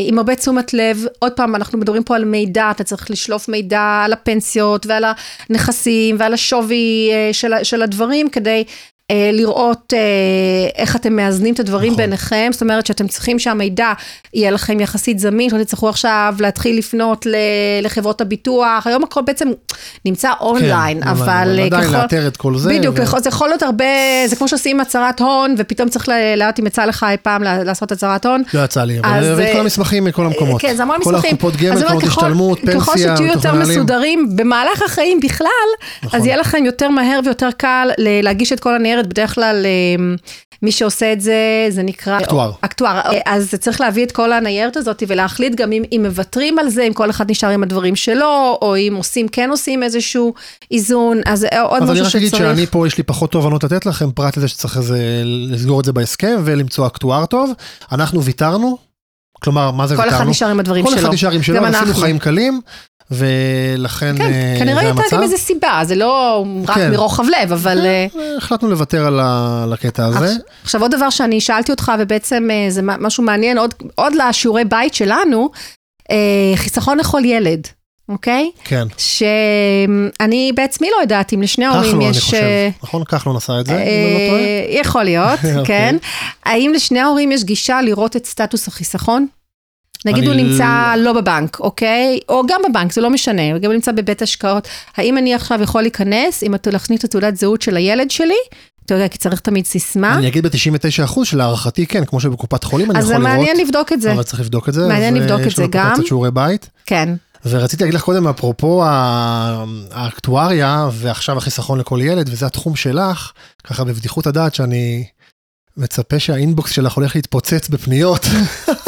עם הרבה תשומת לב. עוד פעם, אנחנו מדברים פה על מידע, אתה צריך לשלוף מידע על הפנסיות ועל הנכסים ועל השווי אה, של, של הדברים, כדי לראות אה, איך אתם מאזנים את הדברים נכון. ביניכם, זאת אומרת שאתם צריכים שהמידע יהיה לכם יחסית זמין, שלא תצטרכו עכשיו להתחיל לפנות לחברות הביטוח, היום הכל בעצם נמצא אונליין, כן, אבל אונליין, עדיין לאתר את כל זה. בדיוק, ו... זה יכול להיות הרבה, זה כמו שעושים הצהרת הון, ופתאום צריך לדעת אם יצא לך אי פעם לעשות הצהרת הון. לא יצא לי, אבל הבאת כל המסמכים מכל המקומות. כן, זה המון מסמכים. כל הקופות גמל, קרנות השתלמות, פנסיה, ככל שתהיו יותר מסודרים במהלך החיים בכלל, נכון. אז יהיה לכם יותר מהר ויותר קל להגיש את כל הניירת. אומרת, בדרך כלל אה, מי שעושה את זה, זה נקרא... אקטואר. אקטואר. אז צריך להביא את כל הניירת הזאת ולהחליט גם אם, אם מוותרים על זה, אם כל אחד נשאר עם הדברים שלו, או אם עושים, כן עושים איזשהו איזון, אז עוד משהו שצריך. אז אני רק אגיד שאני פה, יש לי פחות תובנות לתת לכם, פרט לזה שצריך איזה, לסגור את זה בהסכם ולמצוא אקטואר טוב. אנחנו ויתרנו, כלומר, מה זה כל ויתרנו? כל אחד נשאר עם הדברים כל שלו. כל אחד נשאר עם שלו, עשינו חיים קלים. ולכן כן, זה כנראה הייתה גם איזה סיבה, זה לא רק כן. מרוחב לב, אבל... כן, החלטנו לוותר על, על הקטע הזה. עכשיו עוד דבר שאני שאלתי אותך, ובעצם זה משהו מעניין, עוד, עוד לשיעורי בית שלנו, חיסכון לכל ילד. אוקיי? כן. שאני בעצמי לא יודעת אם לשני ההורים יש... כחלון, אני חושב. נכון? כחלון עשה את זה, אם אני לא טועה? יכול להיות, כן. האם לשני ההורים יש גישה לראות את סטטוס החיסכון? נגיד הוא נמצא לא בבנק, אוקיי? או גם בבנק, זה לא משנה, הוא גם נמצא בבית השקעות. האם אני עכשיו יכול להיכנס, אם אתה להכניס את התעודת זהות של הילד שלי, אתה יודע, כי צריך תמיד סיסמה. אני אגיד ב-99% שלהערכתי כן, כמו שבקופת חולים אני אז יכול לראות. מעניין לבדוק את זה. אבל צריך לבדוק את זה. מעניין אז, לבדוק את יש לנו זה גם. קצת שיעורי בית. כן. ורציתי להגיד לך קודם, אפרופו האקטואריה, ועכשיו החיסכון לכל ילד, וזה התחום שלך, ככה בבדיחות הדעת שאני מצפה שה inbox שלך הולך להתפוצץ בפניות.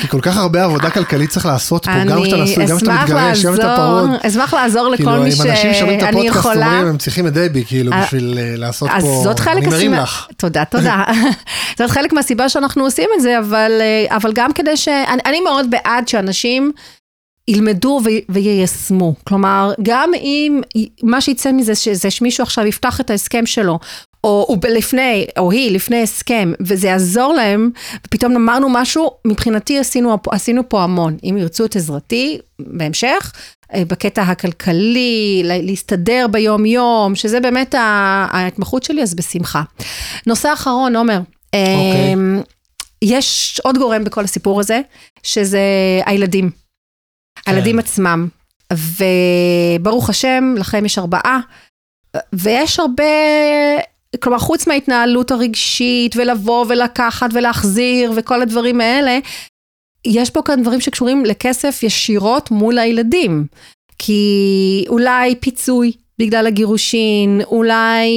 כי כל כך הרבה עבודה כלכלית צריך לעשות פה, גם כשאתה נשוי, גם כשאתה מתגרש, גם כשאתה פרוד. אשמח לעזור כאילו, לכל מי אם אנשים שומעים את שאני הפודקאסט יכולה. אומרים, הם צריכים את דבי, כאילו, אה, בשביל אה, לעשות פה, אני מרים לך. תודה, תודה. זאת חלק מהסיבה שאנחנו עושים את זה, אבל, אה, גם כדי ש... אני, מאוד בעד שאנשים ילמדו ו- ויישמו. כלומר, גם אם מה שיצא מזה שזה שמישהו עכשיו יפתח את ההסכם שלו, או הוא ב- לפני, או היא לפני הסכם, וזה יעזור להם, ופתאום אמרנו משהו, מבחינתי עשינו, עשינו פה המון. אם ירצו את עזרתי, בהמשך, אה, בקטע הכלכלי, לה- להסתדר ביום-יום, שזה באמת ההתמחות שלי, אז בשמחה. נושא אחרון, עומר. אוקיי. אמ, יש עוד גורם בכל הסיפור הזה, שזה הילדים. הילדים כן. עצמם. וברוך השם, לכם יש ארבעה, ויש הרבה, כלומר, חוץ מההתנהלות הרגשית, ולבוא ולקחת ולהחזיר וכל הדברים האלה, יש פה כאן דברים שקשורים לכסף ישירות מול הילדים. כי אולי פיצוי בגלל הגירושין, אולי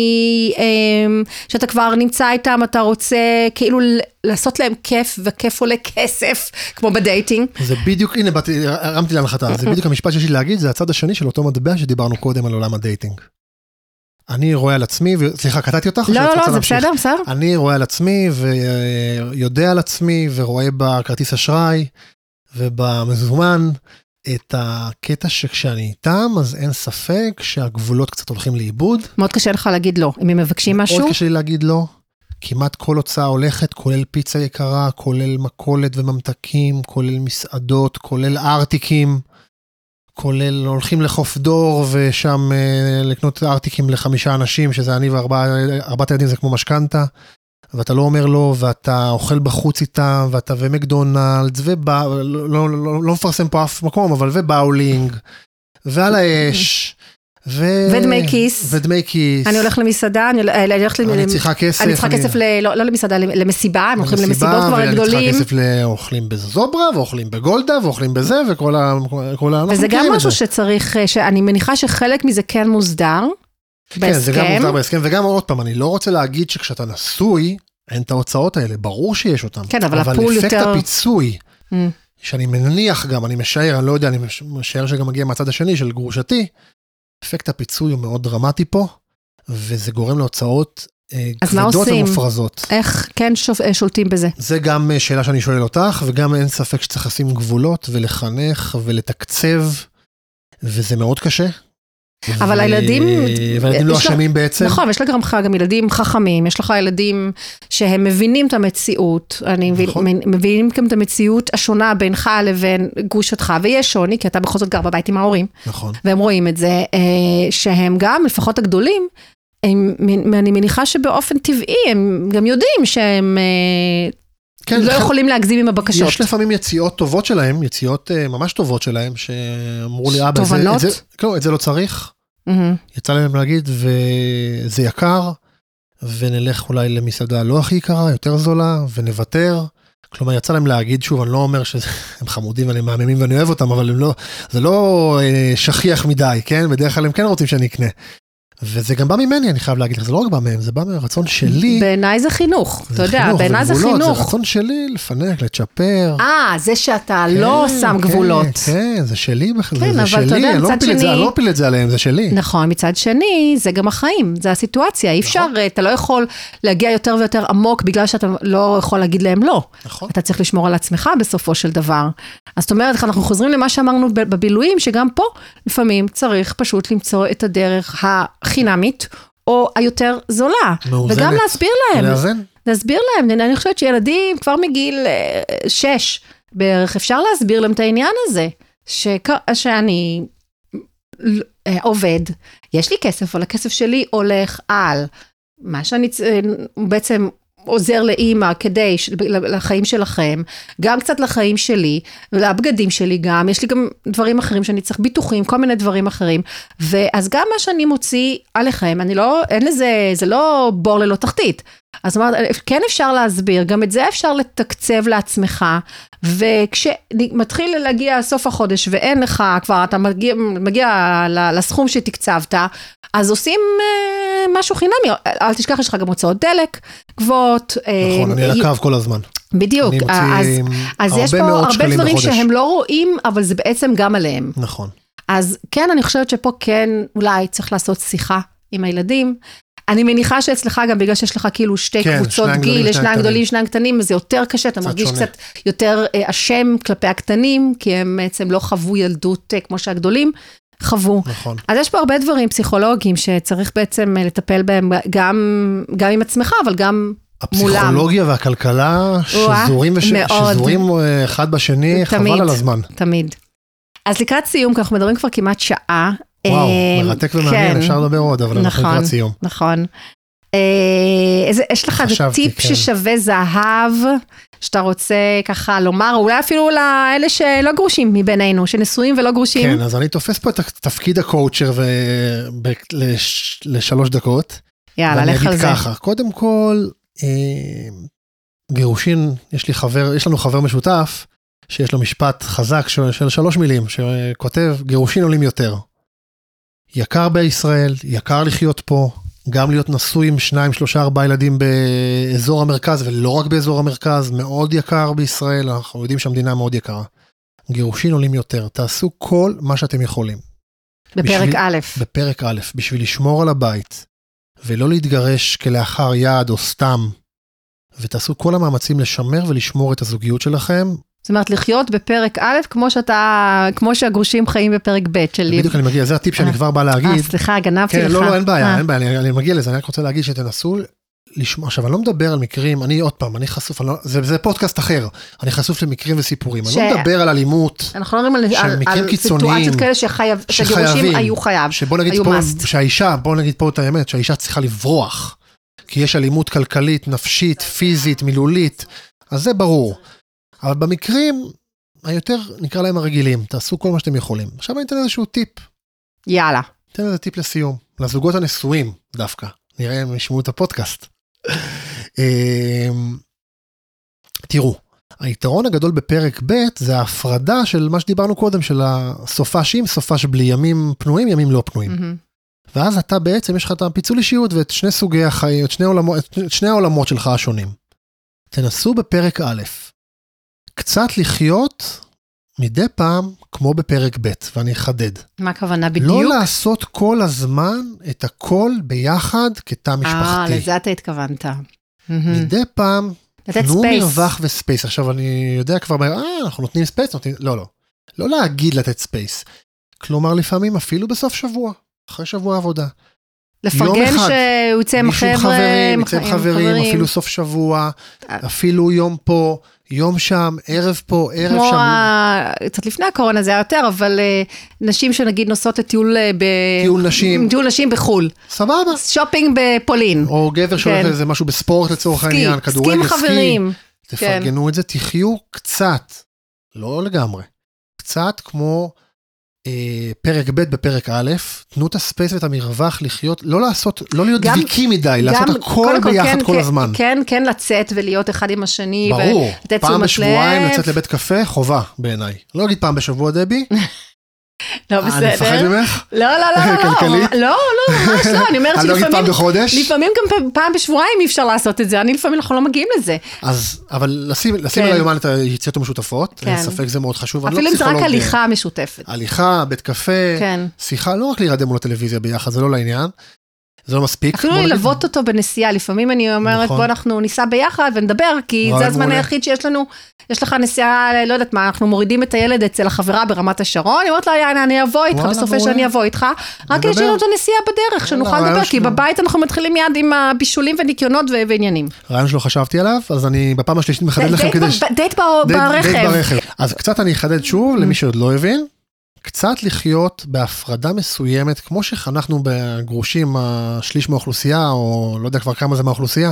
אמ, שאתה כבר נמצא איתם, אתה רוצה כאילו לעשות להם כיף, וכיף עולה כסף, כמו ב dating. זה בדיוק, הנה הרמתי להנחתה, זה בדיוק המשפט שיש לי להגיד, זה הצד השני של אותו מטבע שדיברנו קודם על עולם ה dating. אני רואה על עצמי, ו- סליחה, קטעתי אותך? או לא, לא, לא, זה? בסדר, בסדר. אני רואה על עצמי ויודע על עצמי ורואה בכרטיס אשראי ובמזומן את הקטע שכשאני איתם, אז אין ספק שהגבולות קצת הולכים לאיבוד. מאוד קשה לך להגיד לא, אם הם מבקשים משהו. מאוד קשה לי להגיד לא. כמעט כל הוצאה הולכת, כולל פיצה יקרה, כולל מכולת וממתקים, כולל מסעדות, כולל ארטיקים, כולל הולכים לחוף דור ושם אה, לקנות ארטיקים לחמישה אנשים, שזה אני וארבעת הילדים זה כמו משכנתה. ואתה לא אומר לא, ואתה אוכל בחוץ איתם, ואתה ומקדונלדס, ובא, לא, לא, לא, לא מפרסם פה אף מקום, אבל ובאולינג, ועל האש, ו... ודמי כיס. ודמי כיס. אני הולך למסעדה, אני הולך- אני הולכת... אני צריכה כסף. אני צריכה כסף, ל- לא לא למסעדה, למסיבה, הם הולכים למסיבות כבר ואני גדולים. צריכה כסף לאוכלים בזוברה, ואוכלים בגולדה, ואוכלים בזה, וכל ה... כל ה... אנחנו וזה גם משהו. שצריך, אה, שאני מניחה שחלק מזה כן מוסדר. כן, זה גם בהסכם. מוסדר בהסכם, וגם עוד פעם, אני לא רוצה להגיד שכשאתה נשוי, אין את ההוצאות האלה, ברור שיש אותן. כן, אבל הפול אפקט יותר- הפיצוי, Mm. שאני מניח גם, אני משער, אני לא יודע, אני מש- משער שגם מגיע מהצד השני של גרושתי, אפקט הפיצוי הוא מאוד דרמטי פה, וזה גורם להוצאות אה, אז מה כבדות עושים? ומופרזות. איך כן שופ- אה, שולטים בזה? זה גם אה, שאלה שאני שואל אותך, וגם אין ספק שצריך לשים גבולות ולחנך ולתקצב, וזה מאוד קשה. אבל הילדים- והילדים לא אשמים בעצם. נכון, יש לך גם ילדים חכמים, יש לך ילדים שהם מבינים את המציאות, אני מבין, נכון. מבינים גם את המציאות השונה בינך לבין גרושתך, ויש שוני, כי אתה בכל זאת גר בבית עם ההורים, נכון. והם רואים את זה, אה, שהם גם, לפחות הגדולים, הם, אני מניחה שבאופן טבעי, הם גם יודעים שהם אה, כן, לא חלק- יכולים להגזים עם הבקשות. יש לפעמים יציאות טובות שלהם, יציאות אה, ממש טובות שלהם, שאמרו לי, אבא, זה- את? זה, לא, את זה לא צריך. מהמם. יצא להם להגיד, וזה יקר, ונלך אולי למסעדה לא הכי יקרה, יותר זולה, ונוותר. כלומר, יצא להם להגיד, שוב, אני לא אומר שהם חמודים ואני מהממים ואני אוהב אותם, אבל הם לא, זה לא אה, שכיח מדי, כן? בדרך כלל הם כן רוצים שאני אקנה. וזה גם בא ממני, אני חייב להגיד לך, זה לא רק בא מהם, זה בא מהרצון שלי. בעיניי זה חינוך, אתה יודע, בעיניי זה חינוך. זה רצון שלי לפנק, לצ'פר. אה, זה שאתה לא כן, שם כן, גבולות. כן, זה שלי בכלל, כן, זה- זה שלי, יודע, אני לא מפיל שני- לא את זה עליהם, זה שלי. נכון, מצד שני, זה גם החיים, זה הסיטואציה, אי אפשר, נכון. אתה לא יכול להגיע יותר ויותר עמוק בגלל שאתה לא יכול להגיד להם לא. נכון. אתה צריך לשמור על עצמך בסופו של דבר. אז זאת אומרת, אנחנו חוזרים למה שאמרנו בבילויים, שגם פה לפעמים צריך פשוט למצוא את הדרך החינמית, או היותר זולה. מאוזנת. וגם להסביר להם, לאזן. להסביר להם, אני חושבת שילדים כבר מגיל אה, שש בערך, אפשר להסביר להם את העניין הזה, שכ- שאני אה, עובד, יש לי כסף, אבל הכסף שלי הולך על מה שאני אה, בעצם עוזר לאימא כדי, לחיים שלכם, גם קצת לחיים שלי, ולבגדים שלי גם, יש לי גם דברים אחרים שאני צריך, ביטוחים, כל מיני דברים אחרים, ואז גם מה שאני מוציא עליכם, אני לא, אין לזה, זה לא בור ללא תחתית. אז אמרת, כן אפשר להסביר, גם את זה אפשר לתקצב לעצמך, וכשמתחיל להגיע סוף החודש ואין לך, כבר אתה מגיע, מגיע לסכום שתקצבת, אז עושים אה, משהו חינמי, אל תשכח, יש לך גם הוצאות דלק גבוהות. אה, נכון, אני על הקו כל הזמן. בדיוק, אז, אז יש פה הרבה דברים בחודש. שהם לא רואים, אבל זה בעצם גם עליהם. נכון. אז כן, אני חושבת שפה כן, אולי צריך לעשות שיחה עם הילדים. אני מניחה שאצלך גם בגלל שיש לך כאילו שתי כן, קבוצות גיל, שניים שניים גדולים. שניים קטנים, אז זה יותר קשה, אתה מרגיש שונה. קצת יותר אה, אשם כלפי הקטנים, כי הם בעצם לא חוו ילדות אה, כמו שהגדולים חוו. נכון. אז יש פה הרבה דברים פסיכולוגיים שצריך בעצם אה, לטפל בהם גם, גם עם עצמך, אבל גם מולם. הפסיכולוגיה והכלכלה וואה, שזורים, וש... שזורים אחד בשני, תמיד. חבל על הזמן. תמיד. אז לקראת סיום, כי אנחנו מדברים כבר כמעט שעה. וואו, אה, מרתק ומעניין, כן. אפשר לדבר עוד, אבל אנחנו נכון. לקראת סיום. נכון. אה, יש לך איזה טיפ כן. ששווה זהב, שאתה רוצה ככה לומר, אולי אפילו לאלה שלא גרושים מבינינו, שנשואים ולא גרושים. כן, אז אני תופס פה את תפקיד הקואוצ'ר. לשלוש דקות. יאללה, ואני לך על אגיד זה. ככה, קודם כל, אה, גירושין, יש לי חבר, יש לנו חבר משותף, שיש לו משפט חזק של שלוש מילים, שכותב, גירושין עולים יותר. יקר בישראל, יקר לחיות פה, גם להיות נשוי עם שניים, שלושה, ארבעה ילדים באזור המרכז, ולא רק באזור המרכז, מאוד יקר בישראל, אנחנו יודעים שהמדינה מאוד יקרה. גירושין עולים יותר, תעשו כל מה שאתם יכולים. בפרק בשביל- א', בפרק א', בשביל לשמור על הבית, ולא להתגרש כלאחר יד או סתם, ותעשו כל המאמצים לשמר ולשמור את הזוגיות שלכם. זאת אומרת לחיות בפרק א', כמו שאתה, כמו שהגרושים חיים בפרק ב' שלי. בדיוק אני מגיע, זה הטיפ שאני אה. כבר בא אה, להגיד. סליחה, גנבתי כן, לך. לא, לא, אין בעיה, אה, אין בעיה, אני, אני מגיע לזה, אני רק רוצה להגיד שתנסו לשמוע, עכשיו אני לא מדבר על מקרים, אני עוד פעם, אני חשוף, אני לא, זה, זה פודקאסט אחר, אני חשוף למקרים וסיפורים, ש- אני לא מדבר על אלימות, אנחנו לא מדברים על, על, על סיטואציות כאלה שחייב, שגירושים היו חייב. שבוא נגיד פה, must. שהאישה, בוא נגיד פה את האמת, שהאישה צריכה לברוח, כי יש אלימות כלכלית, נפשית, פיזית, מילולית, אז זה ברור. אבל במקרים היותר, נקרא להם הרגילים, תעשו כל מה שאתם יכולים. עכשיו אני אתן איזשהו טיפ, יאללה. אתן איזה טיפ לסיום, לזוגות הנשואים דווקא, נראה אם ישמעו את הפודקאסט. אמ, תראו, היתרון הגדול בפרק ב' זה ההפרדה של מה שדיברנו קודם, של הסופ"שים, סופ"ש בלי ימים פנויים, ימים לא פנויים. מהמם. ואז אתה בעצם, יש לך את הפיצול אישיות ואת שני סוגי החיים, את שני, עולמות, את שני העולמות שלך השונים. תנסו בפרק א', קצת לחיות מדי פעם כמו בפרק ב', ואני אחדד. מה הכוונה לא בדיוק? לעשות כל הזמן את הכל ביחד כתא אה, משפחתי. לזה אתה התכוונת. מדי פעם, תנו. מרווח ו space. עכשיו אני יודע כבר, אה, אנחנו נותנים space, נותנים... לא, לא. לא להגיד לתת space. כלומר, לפעמים אפילו בסוף שבוע, אחרי שבוע עבודה. לפרגן. שהוא יצא עם חבר'ה, עם חברים, אפילו סוף שבוע, אה. אפילו יום פה, יום שם, ערב פה, ערב כמו שם. ה... קצת לפני הקורונה זה היה יותר, אבל אה, נשים שנגיד נוסעות לטיול אה, ב... טיול נשים. טיול נשים בחו"ל. סבבה. שופינג בפולין. או גבר שהולך כן. לאיזה משהו בספורט לצורך סקי, העניין, כדורגל, סקי. חברים. תפרגנו את זה, תחיו קצת, לא לגמרי, קצת כמו פרק ב' בפרק א', תנו את ה space ואת המרווח לחיות, לא לעשות, לא להיות גם- דביקים מדי, לעשות גם, הכל קודם כל, ביחד כן, כל כן, הזמן. כן, כן לצאת ולהיות אחד עם השני. ברור, פעם בשבועיים. לצאת לבית קפה, חובה בעיניי. לא אגיד פעם בשבוע דבי, לא אה, אני מפחד בסדר. ממך, לא, לא, לא, לא, כלכלית? לא, לא, ממש לא, אני אומרת אני לא אגיד פעם שלפעמים, בחודש, לפעמים גם פעם- בשבועיים אי אפשר לעשות את זה, אני לפעמים אנחנו לא מגיעים לזה. אז, אבל לשים כן. על היומן את היציאות המשותפות, אין כן. ספק זה מאוד חשוב, לא אפילו אם זה רק הליכה משותפת. הליכה, בית קפה, כן. שיחה, לא רק להירדם מול הטלוויזיה ביחד, זה לא לעניין. זה לא מספיק. אפילו בוא נגיד- ללוות אותו בנסיעה, לפעמים אני אומרת נכון. בוא אנחנו ניסע ביחד ונדבר, כי זה הזמן מעולה. היחיד שיש לנו, יש לך נסיעה, לא יודעת מה, אנחנו מורידים את הילד אצל החברה ברמת השרון, אני אומרת לה, יאללה, אני אבוא איתך, בסופי מעולה. שאני אבוא איתך, רק. יש לנו את הנסיעה בדרך, שנוכל לדבר, כי. בבית אנחנו מתחילים מיד עם הבישולים וניקיונות ועניינים. רעיון שלא חשבתי עליו, אז אני בפעם השלישית מחדד לכם כדי... דייט ברכב. דייט ברכב. אז קצת אני אחדד שוב, למי שעוד לא הבין, קצת לחיות בהפרדה מסוימת, כמו שחנכנו בגרושים השליש מהאוכלוסייה, או לא יודע כבר כמה זה מהאוכלוסייה,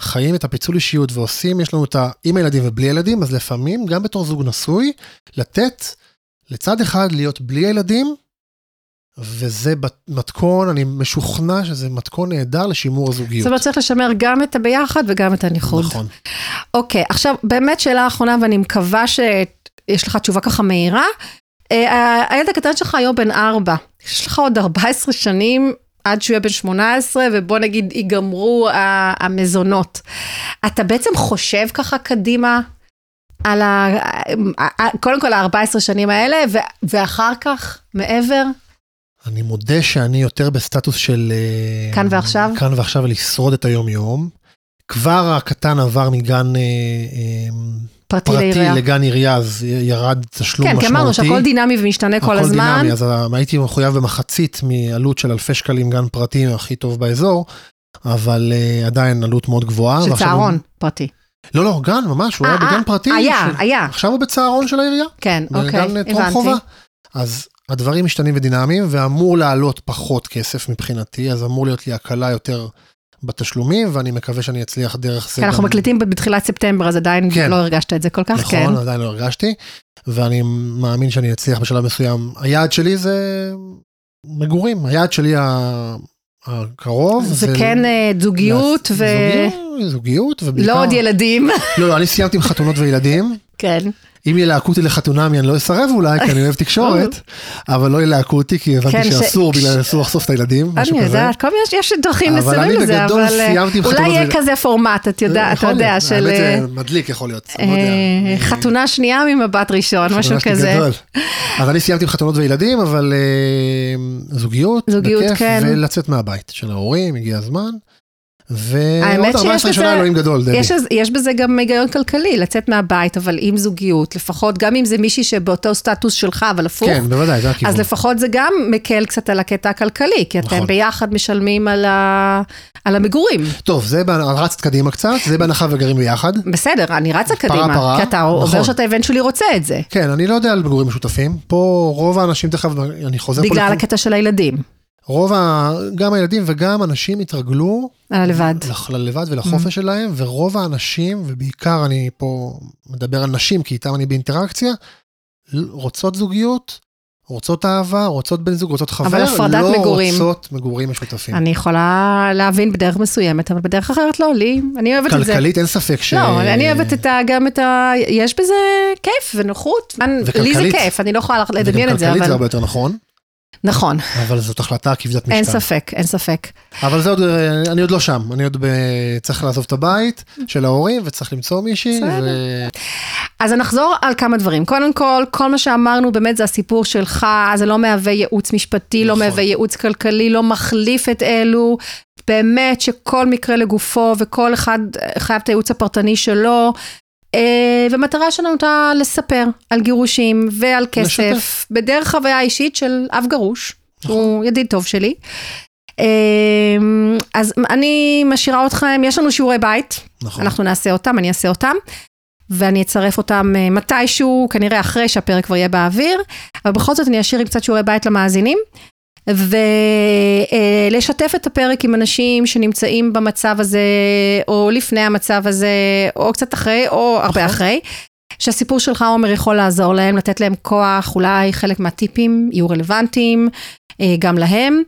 חיים את הפיצול אישיות ועושים, יש לנו את ה... עם הילדים ובלי ילדים, אז לפעמים, גם בתור זוג נשוי, לתת לצד אחד להיות בלי הילדים, וזה מתכון, אני משוכנע שזה מתכון נהדר לשימור הזוגיות. זאת אומרת, צריך לשמר גם את הביחד וגם את הניחוד. נכון. אוקיי, עכשיו, באמת שאלה אחרונה, ואני מקווה שיש לך תשובה ככה מהירה. אה, הילד הקטן שלך היום בן ארבע, יש לך עוד 14 שנים עד שהוא יהיה בן 18, ובוא נגיד ייגמרו המזונות. אתה בעצם חושב ככה קדימה על ה... קודם כל ה-14 שנים האלה, ואחר כך, מעבר? אני מודה שאני יותר בסטטוס של... אה, כאן ועכשיו? כאן ועכשיו, לשרוד את היום-יום. כבר הקטן עבר מגן... אה, אה, פרטי, פרטי לגן עירייה, אז ירד תשלום כן, משמעותי. כן, כי אמרנו שהכל דינמי ומשתנה כל הזמן. הכל דינמי, אז הייתי מחויב במחצית מעלות של אלפי שקלים גן פרטי הכי טוב באזור, אבל uh, עדיין עלות מאוד גבוהה. של צהרון הוא... פרטי. לא, לא, גן ממש, הוא 아, היה 아, בגן פרטי. היה, ש... היה. עכשיו הוא בצהרון של העירייה. כן, אוקיי, הבנתי. חובה. אז הדברים משתנים ודינמיים, ואמור לעלות פחות כסף מבחינתי, אז אמור להיות לי הקלה יותר בתשלומים, ואני מקווה שאני אצליח דרך זה. כן, אנחנו מקליטים בתחילת ספטמבר, אז עדיין כן. לא הרגשת את זה כל כך, נכון, כן. נכון, עדיין לא הרגשתי, ואני מאמין שאני אצליח בשלב מסוים. היעד שלי זה מגורים, היעד שלי הקרוב. זה כן אה, זוגיות ו... זוגיות, ובעיקר... לא עוד ילדים. לא, לא, אני סיימתי עם חתונות וילדים. כן. אם ילהקו אותי לחתונמי אני לא אסרב אולי, כי אני אוהב תקשורת, אבל לא ילהקו אותי כי הבנתי כן, שאסור בגלל אסור לחשוף את הילדים, משהו כזה. אני יודעת, כל מיני, יש דרכים לסרב לזה, אבל אה, אולי יהיה כזה פורמט, אתה יודע, של... האמת זה מדליק יכול להיות, לא אה, חתונה שנייה ממבט ראשון, משהו כזה. אז אני סיימתי עם חתונות וילדים, אבל אה, זוגיות, בכיף, כן. ולצאת מהבית של ההורים, הגיע הזמן. ועוד 14 שנה אלוהים גדול, דבי. יש, יש בזה גם היגיון כלכלי, לצאת מהבית, אבל עם זוגיות, לפחות, גם אם זה מישהי שבאותו סטטוס שלך, אבל הפוך. כן, בוודאי, זה הכיוון. אז לפחות זה גם מקל קצת על הקטע הכלכלי, כי אתם נכון. ביחד משלמים על, ה... על המגורים. טוב, זה רצת קדימה קצת, זה בהנחה וגרים ביחד. בסדר, אני רצה קדימה, פרה פרה, כי אתה נכון. אומר שאתה אבנטשולי רוצה את זה. כן, אני לא יודע על מגורים משותפים. פה רוב האנשים, תכף, אני חוזר פה... בגלל הקטע של הילדים. רוב ה... גם הילדים וגם אנשים התרגלו. על הלבד. ללבד ולחופש mm. שלהם, ורוב האנשים, ובעיקר אני פה מדבר על נשים, כי איתם אני באינטראקציה, רוצות זוגיות, רוצות אהבה, רוצות בן זוג, רוצות חבר, אבל הפרדת לא מגורים. רוצות מגורים משותפים. אני יכולה להבין בדרך מסוימת, אבל בדרך אחרת לא, לי, אני אוהבת את זה. כלכלית אין ספק ש... לא, אני אוהבת את ה, גם את ה... יש בזה כיף ונוחות. וכלכלית. לי זה כיף, אני לא יכולה לדמיין את זה, אבל... וכלכלית זה הרבה יותר נכון. נכון. אבל זאת החלטה כבדת משקל. אין ספק, אין ספק. אבל זה עוד, אני עוד לא שם, אני עוד ב... צריך לעזוב את הבית של ההורים וצריך למצוא מישהי. ו... אז נחזור על כמה דברים. קודם כל, כל מה שאמרנו באמת זה הסיפור שלך, זה לא מהווה ייעוץ משפטי, לא נכון. לא מהווה ייעוץ כלכלי, לא מחליף את אלו. באמת שכל מקרה לגופו וכל אחד חייב את הייעוץ הפרטני שלו, אה, ומטרה שלנו הייתה לספר על גירושים ועל כסף, לשתף. בדרך חוויה אישית של אב גרוש, נכון. הוא ידיד טוב שלי. אה, אז אני משאירה אתכם, יש לנו שיעורי בית, נכון. אנחנו נעשה אותם, אני אעשה אותם. ואני אצרף אותם אה, מתישהו, כנראה אחרי שהפרק כבר יהיה באוויר, אבל בכל זאת אני אשאיר עם קצת שיעורי בית למאזינים. ולשתף את הפרק עם אנשים שנמצאים במצב הזה, או לפני המצב הזה, או קצת אחרי, או הרבה נכון. אחרי. שהסיפור שלך, עומר, יכול לעזור להם, לתת להם כוח, אולי חלק מהטיפים יהיו רלוונטיים אה, גם להם.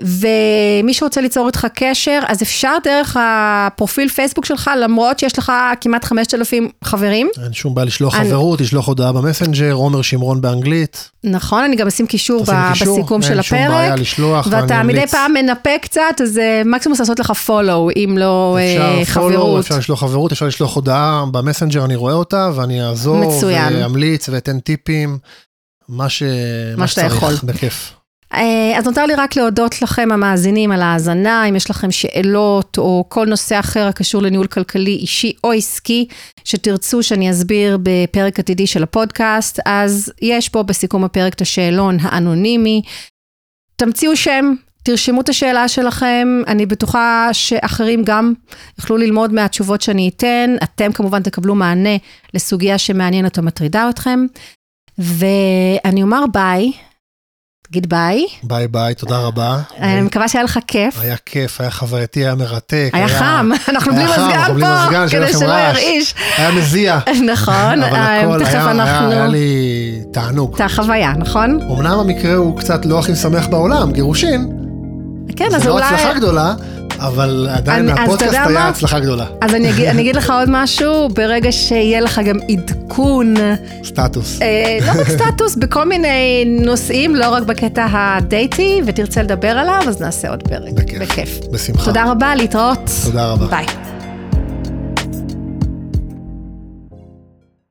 ומי שרוצה ליצור איתך קשר, אז אפשר דרך הפרופיל פייסבוק שלך, למרות שיש לך כמעט 5,000 חברים. אין שום בעיה לשלוח אני... חברות, לשלוח הודעה במסנג'ר, עומר שמרון באנגלית. נכון, אני גם אשים קישור ב- קישור בסיכום של הפרק. אין שום בעיה לשלוח, ואתה מדי פעם מנפה קצת, אז אה, מקסימום לעשות לך פולו, אם לא אה, אפשר חברות. פולו, אפשר לשלוח חברות, אפשר לשלוח הודעה במסנג'ר, אני רואה אותה, ואני אעזור, מצוין. ואמליץ ואתן טיפים, מה, ש... מה שאתה יכול. בכיף. אה, אז נותר לי רק להודות לכם המאזינים על ההאזנה, אם יש לכם שאלות או כל נושא אחר הקשור לניהול כלכלי אישי או עסקי, שתרצו שאני אסביר בפרק עתידי של הפודקאסט, אז יש פה בסיכום הפרק את השאלון האנונימי. תמציאו שם, תרשמו את השאלה שלכם, אני בטוחה שאחרים גם יוכלו ללמוד מהתשובות שאני אתן, אתם כמובן תקבלו מענה לסוגיה שמעניינת או מטרידה אתכם. ואני אומר ביי. תגיד ביי. ביי ביי, תודה רבה. אני מקווה שהיה לך כיף. היה כיף, היה חברתי, היה מרתק. היה חם, אנחנו בלי מזגן פה, כדי שלא. ירעיש. היה מזיע. נכון, אה, תכף אנחנו... היה לי תענוג. הייתה חוויה, נכון? אמנם המקרה הוא קצת לא הכי משמח בעולם, גירושין, כן, אז לא אולי... הצלחה גדולה, אבל עדיין אני- הפודקאסט היה מה? הצלחה גדולה. אז אני אגיד, אני אגיד לך עוד משהו, ברגע שיהיה לך גם עדכון, סטטוס. אה, לא רק סטטוס, בכל מיני נושאים, לא רק בקטע הדייטי, ותרצה לדבר עליו, אז נעשה עוד פרק. בכיף. בכיף. בשמחה. תודה רבה, להתראות. תודה רבה. ביי.